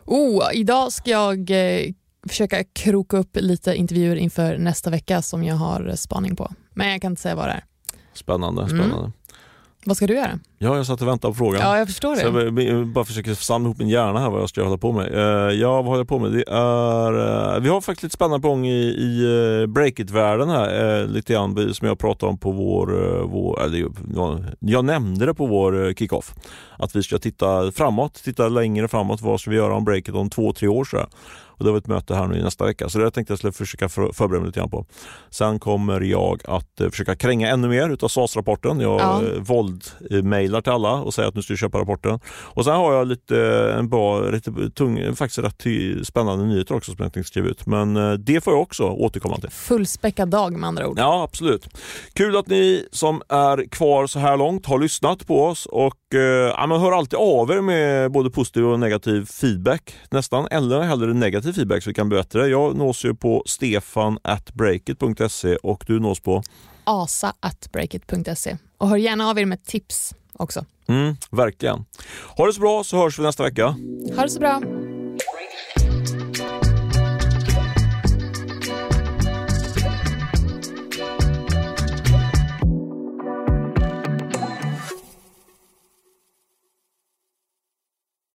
Speaker 2: Oh, idag ska jag eh, försöka kroka upp lite intervjuer inför nästa vecka som jag har spaning på. Men jag kan inte säga vad det är.
Speaker 1: Spännande,
Speaker 2: Mm. Vad ska du göra?
Speaker 1: Ja, jag satt och väntade på frågan.
Speaker 2: Ja, jag förstår
Speaker 1: Så
Speaker 2: det.
Speaker 1: jag b- bara försöker samla ihop min hjärna här vad jag ska hålla på med. Uh, ja, vad håller jag på med? Det är, eh, vi har faktiskt lite spännande på gång i, i uh, breakit-världen här. eh, lite grann som jag pratade om på vår, eh, vår eller, ja, jag nämnde det på vår kickoff. Att vi ska titta framåt, titta längre framåt. Vad ska vi göra om breakit om två, tre år? Så. Och det var ett möte här nu i nästa vecka. Så det tänkte jag skulle försöka för, förbereda mig lite grann på. Sen kommer jag att eh, försöka kränga ännu mer utav SAS-rapporten. Jag
Speaker 2: Ja.
Speaker 1: ja. våld-mailar till alla och säger att nu ska du köpa rapporten. Och sen har jag lite eh, en bra, lite tung, faktiskt rätt spännande nyheter också som jag tänkte skriva ut. Men eh, det får jag också återkomma till.
Speaker 2: Fullspäckad dag med andra ord.
Speaker 1: Ja, absolut. Kul att ni som är kvar så här långt har lyssnat på oss och eh, ja, men hör alltid av er med både positiv och negativ feedback nästan, eller hellre negativ feedback så vi kan bättre. Jag nås ju på stefan.breakit.se och du nås på
Speaker 2: asa.breakit.se och hör gärna av er med tips också.
Speaker 1: mm, verkligen. Ha det så bra så hörs vi nästa vecka.
Speaker 2: Ha det så bra.